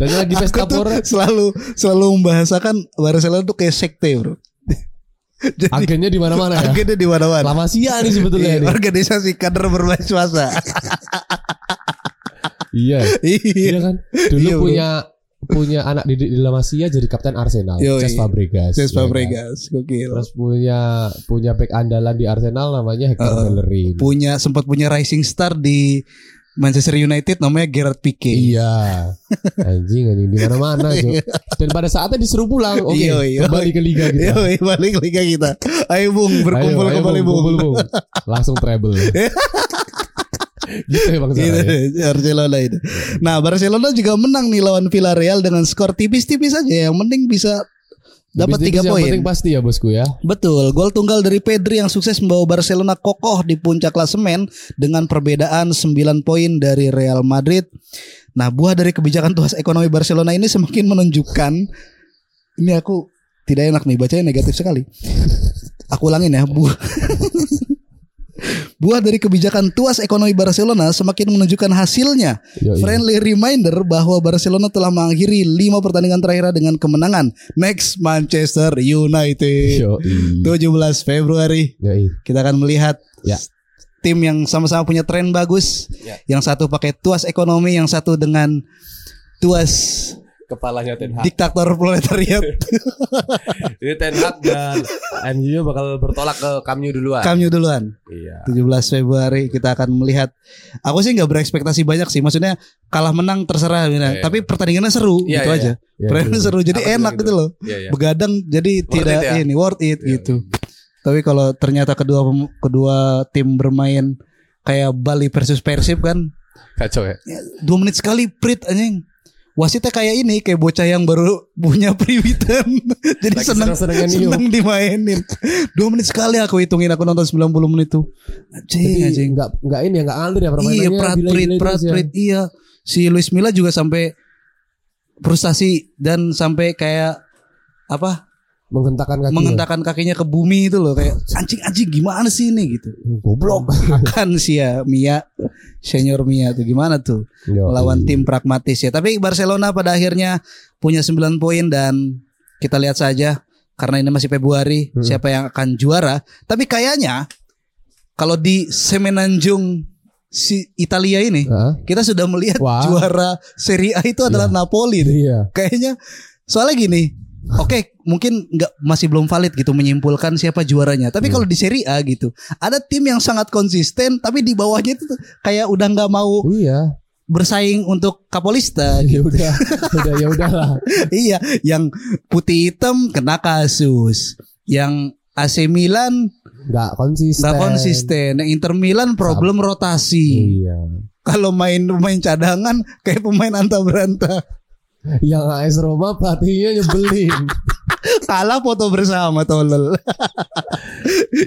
Dan lagi pesta selalu selalu membahasakan Barcelona tuh kayak sekte, Bro. Jadi agennya di mana-mana ya. agennya di mana-mana. Lama sia nih sebetulnya Iya, ini. organisasi kader berbasis. Iya. iya. Iya kan? Dulu Iya, bro. Punya anak didik di La Masia jadi kapten Arsenal, Yoi. Cesc Fabregas. Cesc ya kan? Fabregas, gokil. Terus punya punya back andalan di Arsenal namanya Hector Uh, Bellerin. Punya sempat punya rising star di Manchester United namanya Gerard Pique. Iya. Anjing anjing di mana-mana, Cuk. Dan pada saatnya disuruh pulang. Oke, Iya, iya. kembali ke liga kita. Yoi, balik liga kita. Ayo Bung, berkumpul Ayo, ayo, kembali Bung, Bung. Bung. Langsung treble. gitu ya Bang Gitu, ya? Barcelona itu. Nah, Barcelona juga menang nih lawan Villarreal dengan skor tipis-tipis aja. Yang penting bisa dapat tiga yang poin. penting pasti ya bosku ya. Betul, gol tunggal dari Pedri yang sukses membawa Barcelona kokoh di puncak klasemen dengan perbedaan 9 poin dari Real Madrid. Nah, buah dari kebijakan tuas ekonomi Barcelona ini semakin menunjukkan ini aku tidak enak nih bacanya negatif sekali. Aku ulangin ya, buah Buah dari kebijakan tuas ekonomi Barcelona semakin menunjukkan hasilnya. Yoi. Friendly reminder bahwa Barcelona telah mengakhiri lima pertandingan terakhir dengan kemenangan. Next Manchester United. Yoi. 17 Februari Yoi. kita akan melihat Ya. tim yang sama-sama punya tren bagus. Ya. Yang satu pakai tuas ekonomi, yang satu dengan tuas Kepalanya Ten Hag. diktator proletariat. Ini Ten Hag dan MU bakal bertolak ke Camp Nou duluan. Kamyu duluan. Iya. 17 Februari kita akan melihat. Aku sih nggak berekspektasi banyak sih. Maksudnya kalah menang terserah. Mina. Iya. Tapi pertandingannya seru Iya, gitu iya, aja. iya. Pertandingannya Iya, seru. Jadi juga enak gitu. gitu loh. Iya, iya. Begadang jadi tidak it ya? ini worth it Iya, gitu. Tapi kalau ternyata kedua kedua tim bermain kayak Bali versus Persib kan Kacau ya. ya, dua menit sekali prit anjing wasitnya kayak ini kayak bocah yang baru punya priwitan jadi Lagi seneng Nio. seneng dimainin dua menit sekali aku hitungin aku nonton 90 menit tuh anjing Jadi anjing enggak enggak ini ya enggak alur ya permainannya. iya prat prit delay-delay prat terus ya. iya si Luis Milla juga sampai frustasi dan sampai kayak apa Menghentakkan kaki. mengentakkan kakinya ke bumi itu loh kayak anjing-anjing gimana sih ini gitu. Goblok. Akan sih ya Mia, senior Mia tuh gimana tuh Yo, melawan iya. tim pragmatis ya. Tapi Barcelona pada akhirnya punya 9 poin dan kita lihat saja karena ini masih Februari Hmm. siapa yang akan juara. Tapi kayaknya kalau di Semenanjung si Italia ini Hah? kita sudah melihat Wah. juara Serie A itu adalah Napoli. nih. Iya. Kayaknya soalnya gini. Oke, mungkin nggak masih belum valid gitu menyimpulkan siapa juaranya. Tapi Hmm. kalau di Serie A gitu, ada tim yang sangat konsisten, tapi di bawahnya itu kayak udah nggak mau Iya. bersaing untuk Kapolista. Ya udah, udah ya udahlah. iya, yang putih hitam kena kasus, yang AC Milan Nggak konsisten. nggak konsisten, yang Inter Milan problem rotasi. Iya. Kalau main pemain cadangan kayak pemain anta beranta. Yang AS Roma pelatihnya nyebelin. kalah foto bersama tolol.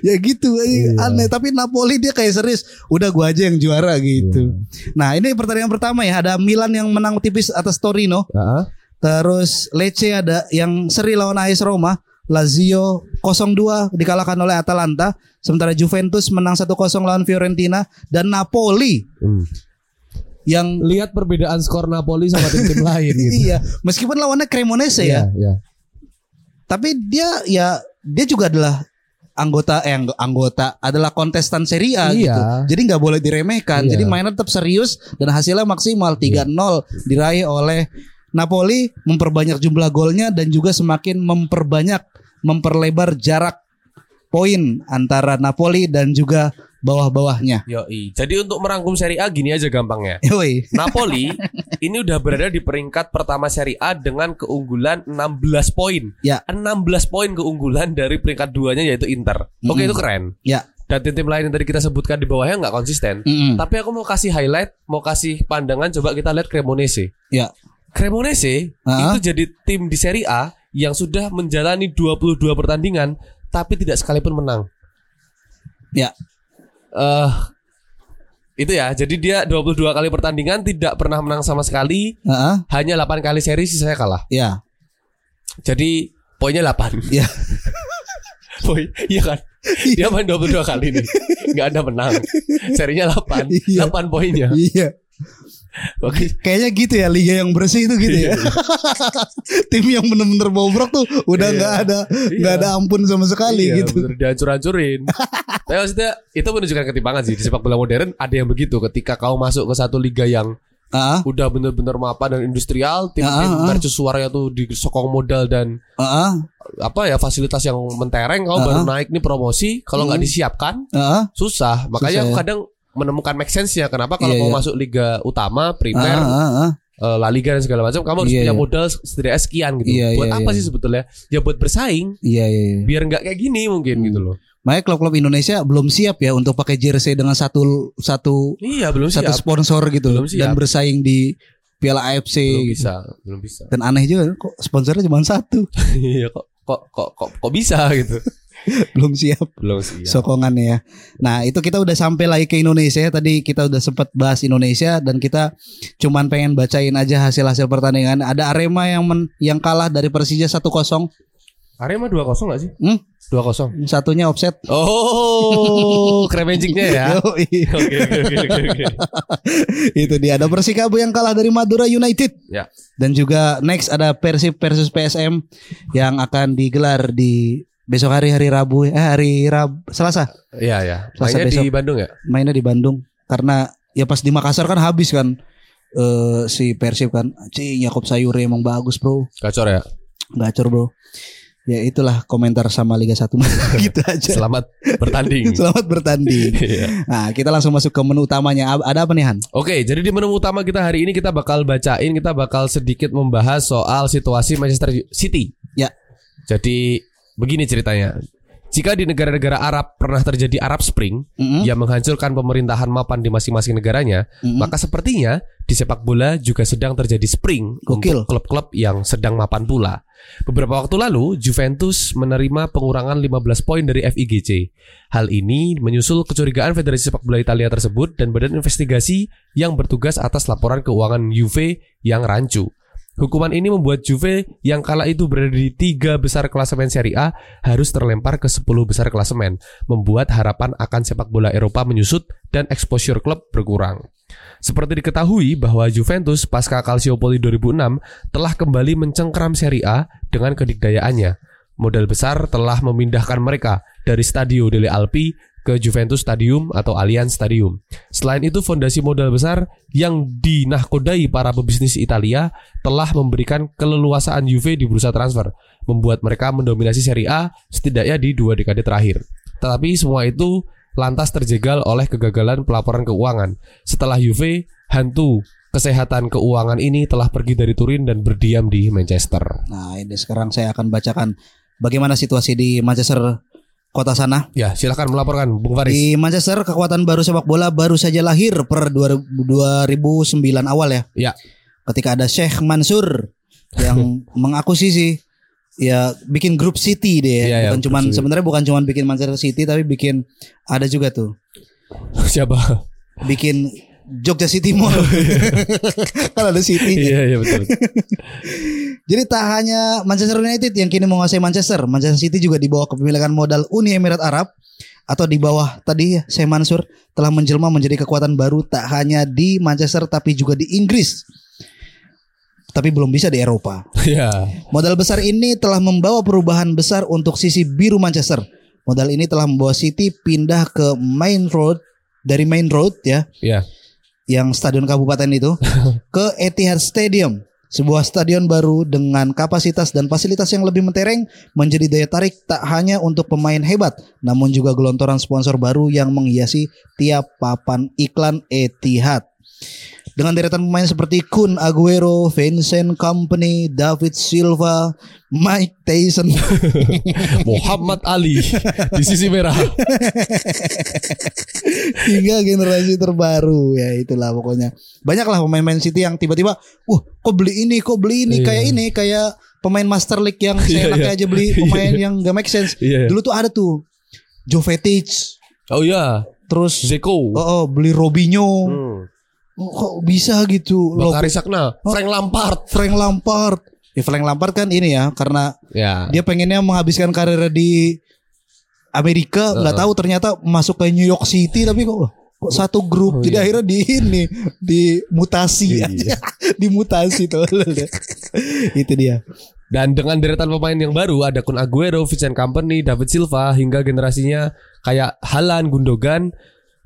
Ya gitu Iya. aneh. Tapi Napoli dia kayak serius. Udah gua aja yang juara gitu. Nah ini pertandingan pertama ya. Ada Milan yang menang tipis atas Torino. Heeh. terus Lecce ada yang seri lawan AS Roma. Lazio 0-2 dikalahkan oleh Atalanta. Sementara Juventus menang 1-0 lawan Fiorentina. Dan Napoli Hmm. Yang Lihat perbedaan skor Napoli sama tim-tim lain gitu. iya meskipun lawannya Cremonese ya Iya, iya. tapi dia ya dia juga adalah anggota eh angg- anggota adalah kontestan Serie A Iya. gitu. Jadi nggak boleh diremehkan. Iya. Jadi mainnya tetap serius dan hasilnya maksimal 3-0 diraih oleh Napoli memperbanyak jumlah golnya dan juga semakin memperbanyak memperlebar jarak poin antara Napoli dan juga bawah-bawahnya. Yoi. Jadi untuk merangkum Serie A gini aja gampangnya. Yoi. Napoli ini udah berada di peringkat pertama Serie A dengan keunggulan 16 poin. Ya. 16 poin keunggulan dari peringkat duanya yaitu Inter. Oke Mm-mm. itu keren. Ya. Dan tim-tim lain yang tadi kita sebutkan di bawahnya nggak konsisten. Mm-mm. Tapi aku mau kasih highlight, mau kasih pandangan. Coba kita lihat Cremonese. Ya. Cremonese Ah. itu jadi tim di Serie A yang sudah menjalani 22 pertandingan tapi tidak sekalipun menang. Ya. Eh itu ya. Jadi dia 22 kali pertandingan tidak pernah menang sama sekali, Heeh. hanya 8 kali seri sisanya kalah. Ya. Jadi poinnya 8. Ya. Poin, iya kan? Dia main 22 kali nih. Nggak ada menang. Serinya 8. Iya. 8 poinnya. Iya. Kayaknya gitu ya liga yang bersih itu gitu ya. Tim yang bener-bener bobrok tuh udah Iya. nggak ada nggak Iya. ada ampun sama sekali Iya, gitu. bener, dihancur-hancurin. Tapi maksudnya itu menunjukkan ketimpangan sih di sepak bola modern ada yang begitu ketika kau masuk ke satu liga yang Ah, udah bener-bener mapan dan industrial, tim tim ah, ah. mercusuarnya tuh disokong modal dan apa ya fasilitas yang mentereng kau Ah, baru naik nih promosi kalau nggak Hmm. disiapkan ah, susah. Makanya Susah ya. kadang menemukan make sense-nya kenapa kalau Iya, mau iya. masuk liga utama, ah, primer, ah, ah. eh, La Liga dan segala macam kamu harus Iya, punya iya. modal setidaknya sekian gitu. Iya, buat iya, apa iya. sih sebetulnya? Ya buat bersaing Iya iya. iya. biar nggak kayak gini mungkin Hmm. gitu loh. Makanya klub-klub Indonesia belum siap ya untuk pakai jersey dengan satu satu Iya, belum satu siap. sponsor gitu Belum siap. dan bersaing di Piala AFC Belum gitu. bisa, belum bisa. Dan aneh juga kok sponsornya cuma satu, Iya kok kok kok kok kok bisa gitu. belum siap. Belum siap. sokongannya ya. Nah itu kita udah sampai lagi ke Indonesia tadi kita udah sempat bahas Indonesia dan kita cuman pengen bacain aja hasil-hasil pertandingan. Ada Arema yang men, yang kalah dari Persija 1-0 Arema 2-0 gak sih? Hmm? 2-0. Satunya offset. Oh, keren magicnya ya. Oke oke oke, oke. itu dia ada Persikabo yang kalah dari Madura United. Ya. Dan juga next ada Persib versus PSM yang akan digelar di besok hari hari Rabu eh hari Rabu Selasa Iya ya. Selasa Mainnya di. Bandung ya? mainnya di Bandung karena ya pas di Makassar kan habis kan eh si Persib kan cing Yakob Sayuri emang bagus bro Gacor ya. gacor bro ya itulah komentar sama Liga 1 gitu aja Selamat bertanding. selamat bertanding Iya. nah kita langsung masuk ke menu utamanya ada apa nih Han Oke, jadi di menu utama kita hari ini kita bakal bacain, kita bakal sedikit membahas soal situasi Manchester City. Ya. Jadi begini ceritanya. Jika di negara-negara Arab pernah terjadi Arab Spring Mm-mm. yang menghancurkan pemerintahan mapan di masing-masing negaranya, Mm-mm. maka sepertinya di sepak bola juga sedang terjadi spring Gokil. untuk klub-klub yang sedang mapan pula. Beberapa waktu lalu, Juventus menerima pengurangan 15 poin dari FIGC. Hal ini menyusul kecurigaan Federasi Sepak Bola Italia tersebut dan badan investigasi yang bertugas atas laporan keuangan Juve yang rancu. Hukuman ini membuat Juve yang kala itu berada di tiga besar klasemen Serie A harus terlempar ke 10 besar klasemen, membuat harapan akan sepak bola Eropa menyusut dan exposure klub berkurang. Seperti diketahui bahwa Juventus pasca Calciopoli 2006 telah kembali mencengkeram Serie A dengan kedikdayaannya. Modal besar telah memindahkan mereka dari Stadio delle Alpi ke Juventus Stadium atau Allianz Stadium. Selain itu, fondasi modal besar yang dinahkodai para pebisnis Italia telah memberikan keleluasaan Juve di bursa transfer, membuat mereka mendominasi Serie A setidaknya di dua dekade terakhir. Tetapi semua itu lantas terjegal oleh kegagalan pelaporan keuangan. Setelah Juve, hantu kesehatan keuangan ini telah pergi dari Turin dan berdiam di Manchester. Nah, ini sekarang saya akan bacakan bagaimana situasi di Manchester kota sana. Ya, silakan melaporkan Bung Faris. Di Manchester kekuatan baru sepak bola baru saja lahir per 2009 awal ya. Ya. Ketika ada Sheikh Mansur yang mengakuisisi ya bikin grup City deh, Iya, ya, bukan grup cuman sebenarnya bukan cuman bikin Manchester City tapi bikin ada juga tuh Siapa? bikin Jogja City Mall. kan ada City. Iya, iya betul. Jadi tak hanya Manchester United yang kini menguasai Manchester, Manchester City juga di bawah kepemilikan modal Uni Emirat Arab atau di bawah tadi ya Sheikh Mansur telah menjelma menjadi kekuatan baru tak hanya di Manchester tapi juga di Inggris. Tapi belum bisa di Eropa. Iya. Modal besar ini telah membawa perubahan besar untuk sisi biru Manchester. Modal ini telah membawa City pindah ke Main Road dari Main Road ya, Iya. Yang stadion kabupaten itu ke Etihad Stadium. Sebuah stadion baru dengan kapasitas dan fasilitas yang lebih mentereng menjadi daya tarik tak hanya untuk pemain hebat, namun juga gelontoran sponsor baru yang menghiasi tiap papan iklan Etihad. Dengan deretan pemain seperti Kun Aguero, Vincent Company, David Silva, Mike Tyson, Muhammad Ali di sisi merah. hingga generasi terbaru ya itulah pokoknya banyaklah pemain-pemain City yang tiba-tiba uh kok beli ini kok beli ini Iya. kayak ini kayak pemain Master League yang Iya, seenaknya iya. aja beli Iya, pemain yang gak make sense dulu tuh ada tuh Jovetic Oh iya, terus Zeko. oh, oh, beli Robinho Hmm. Oh, kok bisa gitu? Loh, Bakari Sakna, Frank Lampard. Frank Lampard. Ya Frank Lampard kan ini ya karena Ya. dia pengennya menghabiskan karirnya di Amerika. Nggak tahu ternyata masuk ke New York City tapi kok kok satu grup. Oh, jadi iya. akhirnya di ini di mutasi. Ya Iya. di mutasi tuh. Itu dia. Dan dengan deretan pemain yang baru ada Kun Aguero, Vincent Company, David Silva hingga generasinya kayak Halan, Gundogan,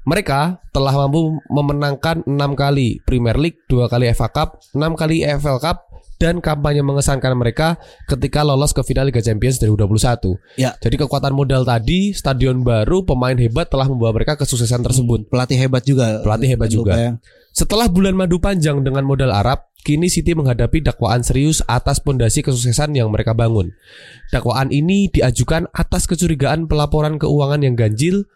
mereka telah mampu memenangkan 6 kali Premier League, 2 kali FA Cup, 6 kali EFL Cup dan kampanye mengesankan mereka ketika lolos ke final Liga Champions 2021. Ya. Jadi kekuatan modal tadi, stadion baru, pemain hebat telah membawa mereka kesuksesan tersebut. pelatih hebat juga Pelatih hebat juga. ya. Setelah bulan madu panjang dengan modal Arab, kini City menghadapi dakwaan serius atas pondasi kesuksesan yang mereka bangun. Dakwaan ini diajukan atas kecurigaan pelaporan keuangan yang ganjil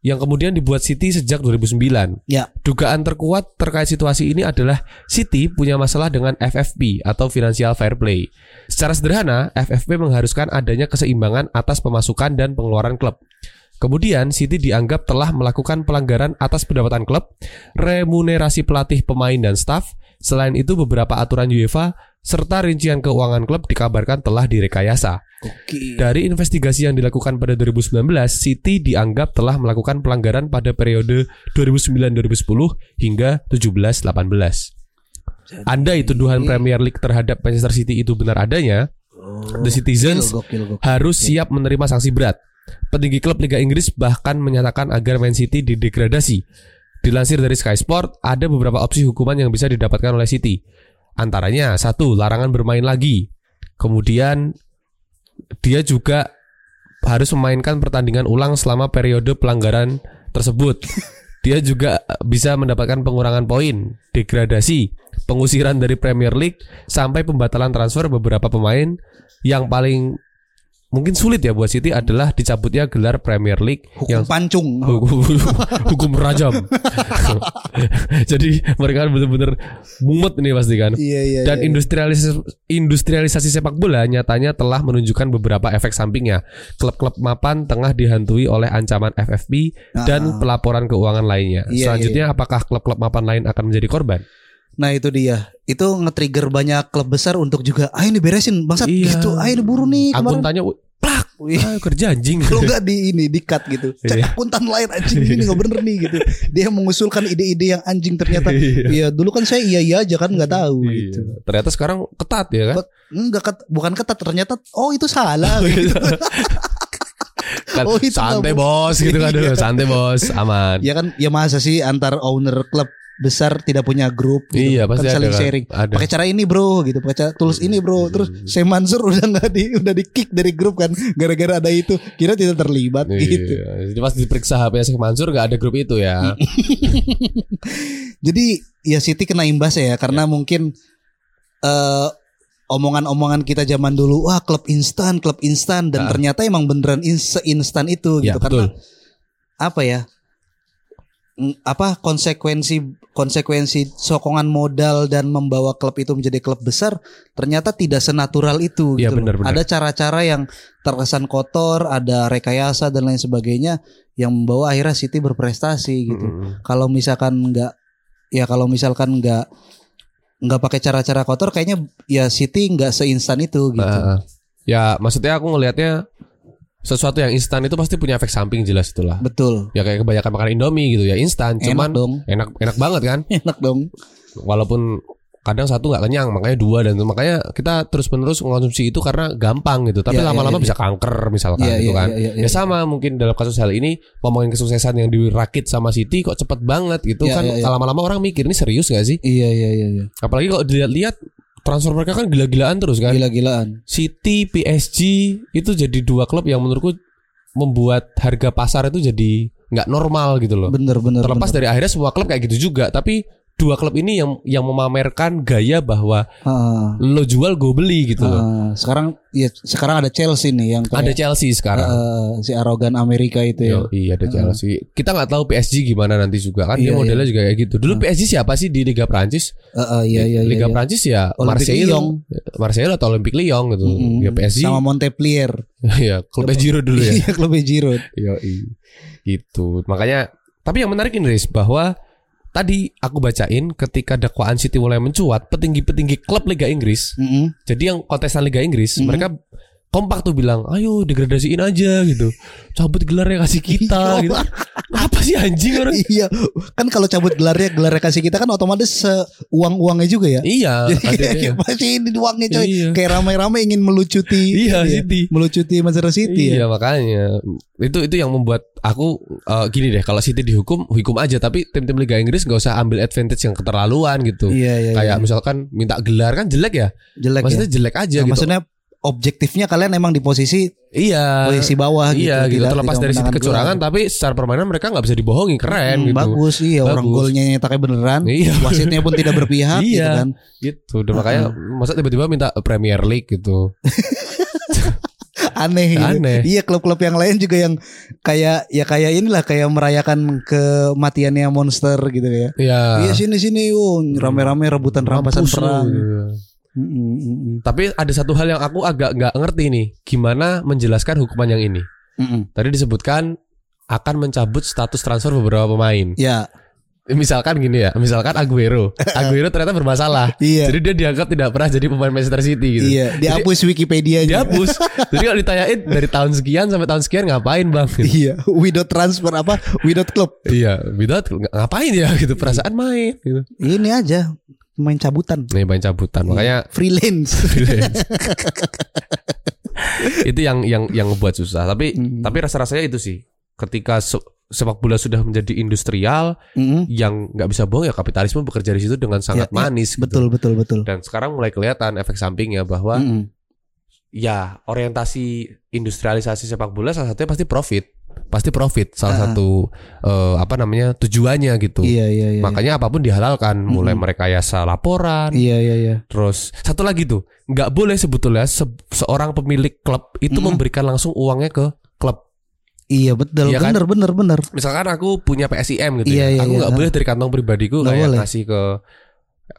yang kemudian dibuat City sejak 2009. ya Dugaan terkuat terkait situasi ini adalah City punya masalah dengan FFP atau Financial Fair Play. Secara sederhana, FFP mengharuskan adanya keseimbangan atas pemasukan dan pengeluaran klub. Kemudian City dianggap telah melakukan pelanggaran atas pendapatan klub, remunerasi pelatih, pemain dan staf. Selain itu beberapa aturan UEFA serta rincian keuangan klub dikabarkan telah direkayasa. oke Dari investigasi yang dilakukan pada 2019, City dianggap telah melakukan pelanggaran pada periode 2009-2010 hingga 17-18. Andai tuduhan Premier League terhadap Manchester City itu benar adanya, Oh, The Citizens gokil, gokil, gokil. harus siap menerima sanksi berat. Petinggi klub Liga Inggris bahkan menyatakan agar Man City didegradasi. Dilansir dari Sky Sport, ada beberapa opsi hukuman yang bisa didapatkan oleh City. Antaranya, satu, larangan bermain lagi. Kemudian, dia juga harus memainkan pertandingan ulang selama periode pelanggaran tersebut. Dia juga bisa mendapatkan pengurangan poin, degradasi, pengusiran dari Premier League, sampai pembatalan transfer beberapa pemain yang paling mungkin sulit ya buat City adalah dicabutnya gelar Premier League hukum yang pancung hukum, hukum rajam. Jadi mereka benar-benar mumet ini pasti kan. iya iya Dan iya. industrialisasi industrialisasi sepak bola nyatanya telah menunjukkan beberapa efek sampingnya. Klub-klub mapan tengah dihantui oleh ancaman FFP dan Ah. pelaporan keuangan lainnya. Iya, Selanjutnya apakah klub-klub mapan lain akan menjadi korban? Nah itu dia. Itu nge-trigger banyak klub besar untuk juga, ayo ini beresin bangsat Iya. gitu. Ayo ini buru nih kemarin. Akuntannya "Wih, plak, ah, kerja anjing. Kalau enggak di ini di cut gitu. Iya. akuntan lain anjing ini nggak bener nih gitu. Dia mengusulkan ide-ide yang anjing ternyata. Iya. Iya dulu kan saya iya iya aja kan nggak tahu Iya. gitu. Ternyata sekarang ketat ya kan? Ket- Enggak ket, bukan ketat ternyata oh itu salah gitu. Kan, Oh, itu santai bos gitu kan dulu, Iya. santai bos, aman. ya kan ya masa sih antar owner klub besar tidak punya grup gitu. Iya pasti kan ada saling kan. sharing. Ada. Pakai cara ini bro gitu, pakai cara tools ini bro. Terus Sam Mansur udah nggak di udah di kick dari grup kan gara-gara ada itu. Kira tidak terlibat gitu. Iya. Jadi pas diperiksa HP Syekh Mansur gak ada grup itu ya. Jadi ya City kena imbas ya karena mungkin eh omongan-omongan kita zaman dulu wah klub instan, klub instan dan Ah. ternyata emang beneran in- seinstan itu Ya, gitu karena betul. apa ya? Mm, apa konsekuensi konsekuensi sokongan modal dan membawa klub itu menjadi klub besar ternyata tidak senatural itu Iya, gitu. benar, benar. Ada cara-cara yang terkesan kotor, ada rekayasa dan lain sebagainya yang membawa akhirnya City berprestasi gitu Mm-mm. kalau misalkan nggak ya kalau misalkan nggak nggak pakai cara-cara kotor kayaknya ya City nggak seinstan itu gitu. Nah, ya maksudnya aku ngelihatnya sesuatu yang instan itu pasti punya efek samping jelas itulah. Betul. Ya kayak kebanyakan makan Indomie gitu ya instan, cuman Enak dong. enak enak banget kan. Enak dong. Walaupun kadang satu nggak kenyang, makanya dua dan makanya kita terus menerus mengonsumsi itu karena gampang gitu. Tapi Iya, iya, lama-lama iya, bisa kanker misalkan gitu kan. Ya sama mungkin dalam kasus hal ini ngomongin kesuksesan yang dirakit sama City kok cepet banget gitu kan. Lama-lama orang mikir ini serius gak sih? Iya iya iya iya. Apalagi kalau dilihat-lihat transfer mereka kan gila-gilaan terus kan. Gila-gilaan. City, PSG itu jadi dua klub yang menurutku membuat harga pasar itu jadi nggak normal gitu loh. Bener bener. Terlepas bener. dari akhirnya semua klub kayak gitu juga, tapi dua klub ini yang yang memamerkan gaya bahwa Ah, lo jual gue beli gitu ah. sekarang ya sekarang ada Chelsea nih yang Ada kayak, Chelsea sekarang. eh, si arogan Amerika itu ya. Yo, iya ada Chelsea. Kita nggak tahu PSG gimana nanti juga kan dia Iya, modelnya juga kayak gitu. Dulu PSG siapa sih di Liga Prancis? Eh, eh, iya iya iya. Liga iya. Prancis ya Marseille. Marseille atau Olympique Lyon gitu. Mm-mm. Ya PSG, sama Montpellier. ya klubnya Giroud dulu ya. Iya klub Giroud. Yo, gitu. Makanya, tapi yang menarik ini Riz, bahwa tadi aku bacain ketika dakwaan City mulai mencuat, petinggi-petinggi klub Liga Inggris, Mm-mm. jadi yang kontestan Liga Inggris, Mhm. mereka kompak tuh bilang, ayo degradasiin aja gitu, cabut gelarnya kasih kita Iya. gitu. Apa sih anjing orang? Iya, kan kalau cabut gelarnya gelarnya kasih kita kan otomatis uang uangnya juga ya. Iya, Jadi masih ini uangnya coy. Iya. Kayak ramai-ramai ingin melucuti Iya, ya, City. melucuti Manchester City Iya ya. makanya itu itu yang membuat aku eh, gini deh kalau City dihukum hukum aja tapi tim-tim Liga Inggris nggak usah ambil advantage yang keterlaluan gitu. Iya, iya, Kayak iya. misalkan minta gelar kan jelek ya. jelek Maksudnya ya. jelek aja Nah, gitu. Maksudnya objektifnya kalian emang di posisi iya. posisi bawah gitu. Iya gitu tidak- terlepas tidak dari menangkan kecurangan gelar. tapi secara permainan mereka nggak bisa dibohongi keren Hmm, gitu. Bagus iya orang Bagus. golnya nyetaknya beneran. Iya. Wasitnya pun tidak berpihak gitu Iya. kan. Gitu. Dan makanya masa tiba-tiba minta Premier League gitu. Aneh gitu. Aneh. Iya klub-klub yang lain juga yang kayak ya kayak inilah kayak merayakan kematiannya monster gitu ya. Iya. Iya sini sini oh rame-rame rebutan rampasan perang. gitu. Tapi ada satu hal yang aku agak nggak ngerti nih, gimana menjelaskan hukuman yang ini. Mm, mm. Tadi disebutkan akan mencabut status transfer beberapa pemain. Ya, Misalkan gini ya, misalkan Aguero. Aguero ternyata bermasalah. iya. Jadi dia dianggap tidak pernah jadi pemain Manchester City gitu. Iya, dihapus Wikipedia Dihapus. jadi kalau ditanyain dari tahun sekian sampai tahun sekian ngapain bang? Gitu. Iya, without transfer apa? Without club. iya, without ngapain ya gitu perasaan main gitu. Ini aja main cabutan. Nih main cabutan. Makanya Freelance. itu yang yang yang ngebuat susah. Tapi Hmm. tapi rasa-rasanya itu sih. Ketika se- sepak bola sudah menjadi industrial, Mm, yang nggak bisa bohong ya kapitalisme bekerja di situ dengan sangat Ya, ya, manis. gitu. betul, betul, betul. Dan sekarang mulai kelihatan efek sampingnya bahwa Mm, ya orientasi industrialisasi sepak bola salah satunya pasti profit, pasti profit salah Ah. satu eh, apa namanya tujuannya gitu. Iya, iya, iya. Makanya apa pun dihalalkan, mulai Mm-mm. merekayasa laporan, Iya, iya, iya. terus satu lagi tuh nggak boleh sebetulnya se- seorang pemilik klub itu Mm-mm. memberikan langsung uangnya ke klub. Iya, betul. Iya kan? bener, bener, bener. Misalkan aku punya PSIM gitu Iya, ya, iya, aku iya. nggak boleh dari kantong pribadiku Nggak kayak boleh. ngasih ke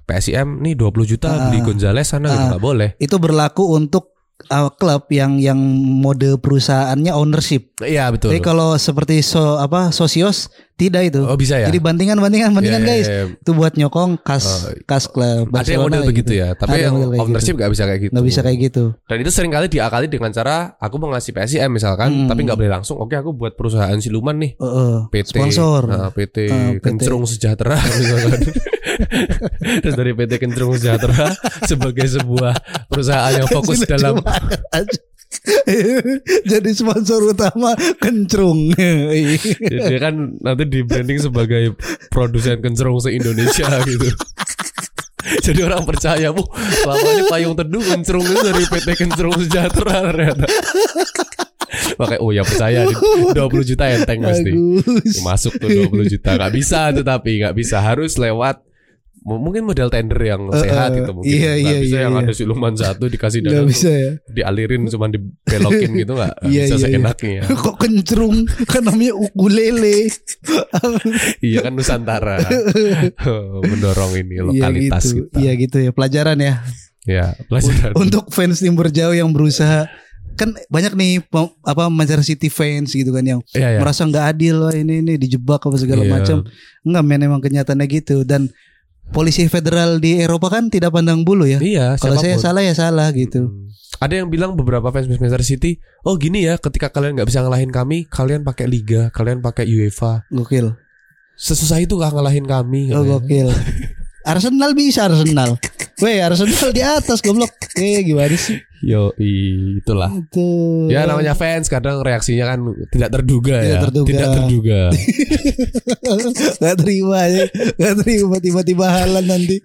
PSIM nih 20 juta Ah. beli Gonzales sana gitu Ah. nggak boleh. Itu berlaku untuk uh, klub yang yang mode perusahaannya ownership. Iya betul. Tapi kalau seperti so apa sosios tidak itu. Oh bisa ya. Jadi bandingan bandingan bandingan Iya, iya, guys. iya. Itu buat nyokong kas Oh, kas klub. Ada yang model kayak begitu gitu. ya, tapi Ada yang ownership gitu. nggak bisa kayak gitu. nggak bisa kayak gitu. Dan itu sering kali diakali dengan cara aku mau ngasih PSIM misalkan, Hmm. tapi nggak boleh langsung. Oke, aku buat perusahaan siluman nih, Heeh. PT Sponsor. nah, PT Ah, PT. Kencrung Sejahtera. Terus dari PT Kencrung Sejahtera sebagai sebuah perusahaan yang fokus dalam. Jadi sponsor utama kencrung. Jadi dia kan nanti di branding sebagai produsen kencrung se-Indonesia gitu. Jadi orang percaya, bu, selama ini payung teduh kencrung itu dari PT Kencrung Sejahtera ternyata. Makanya oh ya percaya nih, 20 juta enteng pasti. Masuk tuh 20 juta. Gak bisa tuh tapi gak bisa harus lewat mungkin model tender yang Eh, sehat eh, gitu mungkin. iya, Nggak iya, bisa iya, yang iya. ada siluman satu dikasih Nggak dana bisa ya. dialirin cuma dibelokin gitu nggak Nggak Iya, bisa iya, iya. seenaknya. Kok kencrung? Kan namanya ukulele. iya kan Nusantara mendorong ini Iya lokalitas gitu. kita. Iya gitu ya. Pelajaran ya. Ya, pelajaran. Untuk fans tim berjauh yang berusaha kan banyak nih apa Manchester City fans gitu kan yang Iya, ya. merasa nggak adil wah ini ini dijebak apa segala Iya. macam. Enggak men emang kenyataannya gitu dan polisi federal di Eropa kan tidak pandang bulu ya. Iya, Kalau saya salah ya salah gitu. Hmm. Ada yang bilang beberapa fans Manchester City, oh gini ya, ketika kalian nggak bisa ngalahin kami, kalian pakai liga, kalian pakai UEFA. Gokil. Sesusah itu kah ngalahin kami? Oh gokil. Arsenal bisa Arsenal. Weh Arsenal di atas goblok. Eh gimana sih? Yo, itulah. Itu. Ya namanya fans kadang reaksinya kan tidak terduga Tidak ya. terduga. Tidak terduga. Gak terima ya. Gak terima tiba-tiba halan nanti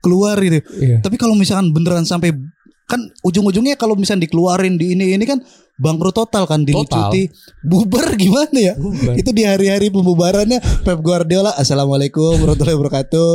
keluar gitu. Iya. Tapi kalau misalkan beneran sampai kan ujung-ujungnya kalau misalkan dikeluarin di ini ini kan bangkrut total kan dilucuti bubar gimana ya Bubar. itu di hari-hari pembubarannya Pep Guardiola assalamualaikum warahmatullahi wabarakatuh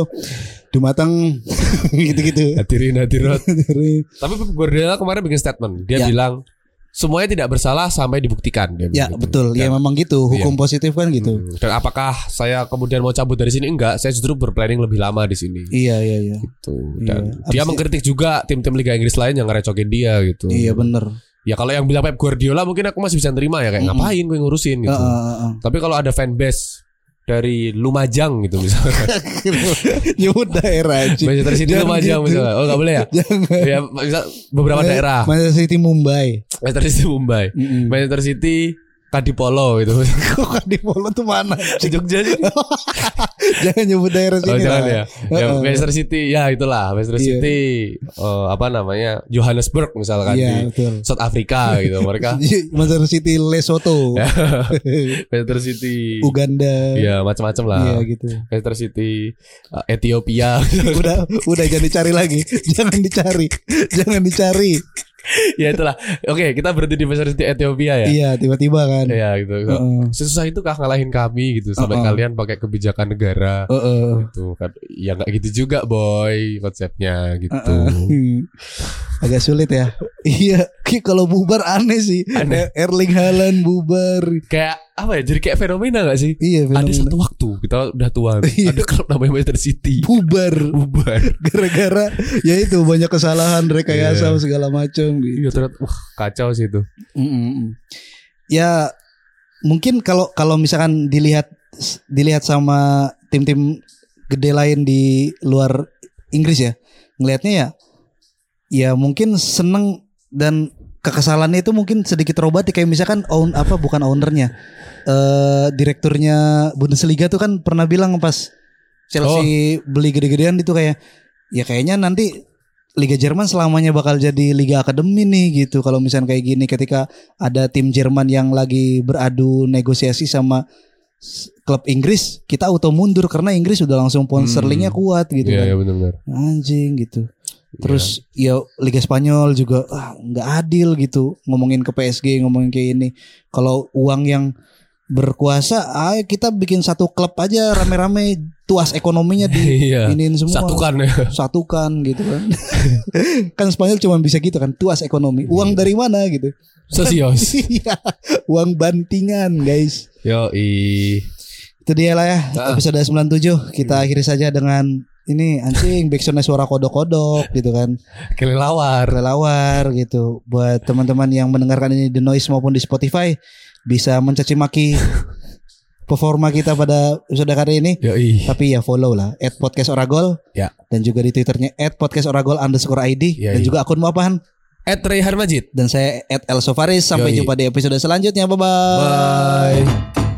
Dumateng gitu-gitu Hadirin hadirat. Tapi Pep Guardiola kemarin bikin statement. Dia Ya. bilang semuanya tidak bersalah sampai dibuktikan. Ya gitu. betul ya Dan- memang gitu hukum positif kan gitu Hmm, Dan apakah saya kemudian mau cabut dari sini? Enggak, saya justru berplanning lebih lama di sini. iya iya iya Gitu. Iya. Dan Abis dia mengkritik juga tim-tim Liga Inggris lain yang ngerecokin dia gitu. iya bener Ya kalau yang bilang Pep Guardiola mungkin aku masih bisa terima ya kayak Mm-mm. ngapain gue ngurusin gitu. Heeh, heeh, heeh. Tapi kalau ada fanbase dari Lumajang gitu misalnya. nyebut daerah aja Manchester City Jangan Lumajang gitu. misalnya. Oh enggak boleh ya? jangan ya misal beberapa daerah. Manchester City Mumbai Manchester City Mumbai. Mm-mm. Manchester City Kadipolo gitu. kok di Polo tuh mana Jogja sih. jangan nyebut daerah Oh sini jangan lah. ya. ya Heeh. Manchester City ya itulah Manchester Iya. City eh, apa namanya Johannesburg misalkan Iya di betul. South Africa gitu mereka Manchester City Lesotho, Ya. Manchester City Uganda, ya macam-macam lah iya gitu. Manchester City eh, Ethiopia Udah, udah jangan dicari lagi, jangan dicari, jangan dicari. ya itulah oke kita berhenti di City Ethiopia ya Iya tiba-tiba kan. ya gitu Heeh. susah itu kah ngalahin kami gitu sampai Heeh. kalian pakai kebijakan negara Heeh. gitu kan ya nggak gitu juga boy konsepnya gitu Heeh. Agak sulit ya. Iya, kalau bubar aneh sih. Aneh. Erling Haaland bubar. kayak apa ya jadi kayak fenomena gak sih Iya, ada fenomena. satu waktu kita udah tua Iya. ada klub namanya Manchester City bubar bubar gara-gara ya itu banyak kesalahan rekayasa Iya. segala macam gitu. iya ternyata wah kacau sih itu Mm-mm. Ya mungkin kalau kalau misalkan dilihat dilihat sama tim-tim gede lain di luar Inggris ya, ngelihatnya ya ya mungkin seneng dan kekesalannya itu mungkin sedikit terobati kayak misalkan own apa bukan ownernya. Eh direkturnya Bundesliga tuh kan pernah bilang pas Chelsea beli gede-gedean itu kayak ya kayaknya nanti Liga Jerman selamanya bakal jadi liga akademi nih gitu. Kalau misalnya kayak gini ketika ada tim Jerman yang lagi beradu negosiasi sama klub Inggris kita auto mundur karena Inggris udah langsung pound Hmm. sterlingnya kuat gitu iya kan. iya benar-benar. Anjing gitu terus ya Liga Spanyol juga ah, nggak adil gitu. Ngomongin ke PSG ngomongin kayak ini kalau uang yang berkuasa ayo kita bikin satu klub aja rame-rame tuas ekonominya di iya. iniin semua. Satukan ya. Satukan gitu kan. Kan Spanyol cuma bisa gitu kan tuas ekonomi. Uang dari mana gitu. Sosios. Iya, uang bantingan guys. Yo i itu dia lah ya Ah. episode 97 kita akhiri saja dengan ini anjing backsoundnya suara kodok-kodok gitu kan Kelelawar. kelelawar gitu buat teman-teman yang mendengarkan ini di noise maupun di Spotify bisa mencaci maki performa kita pada episode kali ini Yoi. tapi ya follow lah at podcast oragol Ya. dan juga di twitternya at podcast oragol underscore id Ya, dan juga akun apaan At Rayhan Majid. dan saya at El Sofaris sampai Yoi. jumpa di episode selanjutnya bye bye Bye.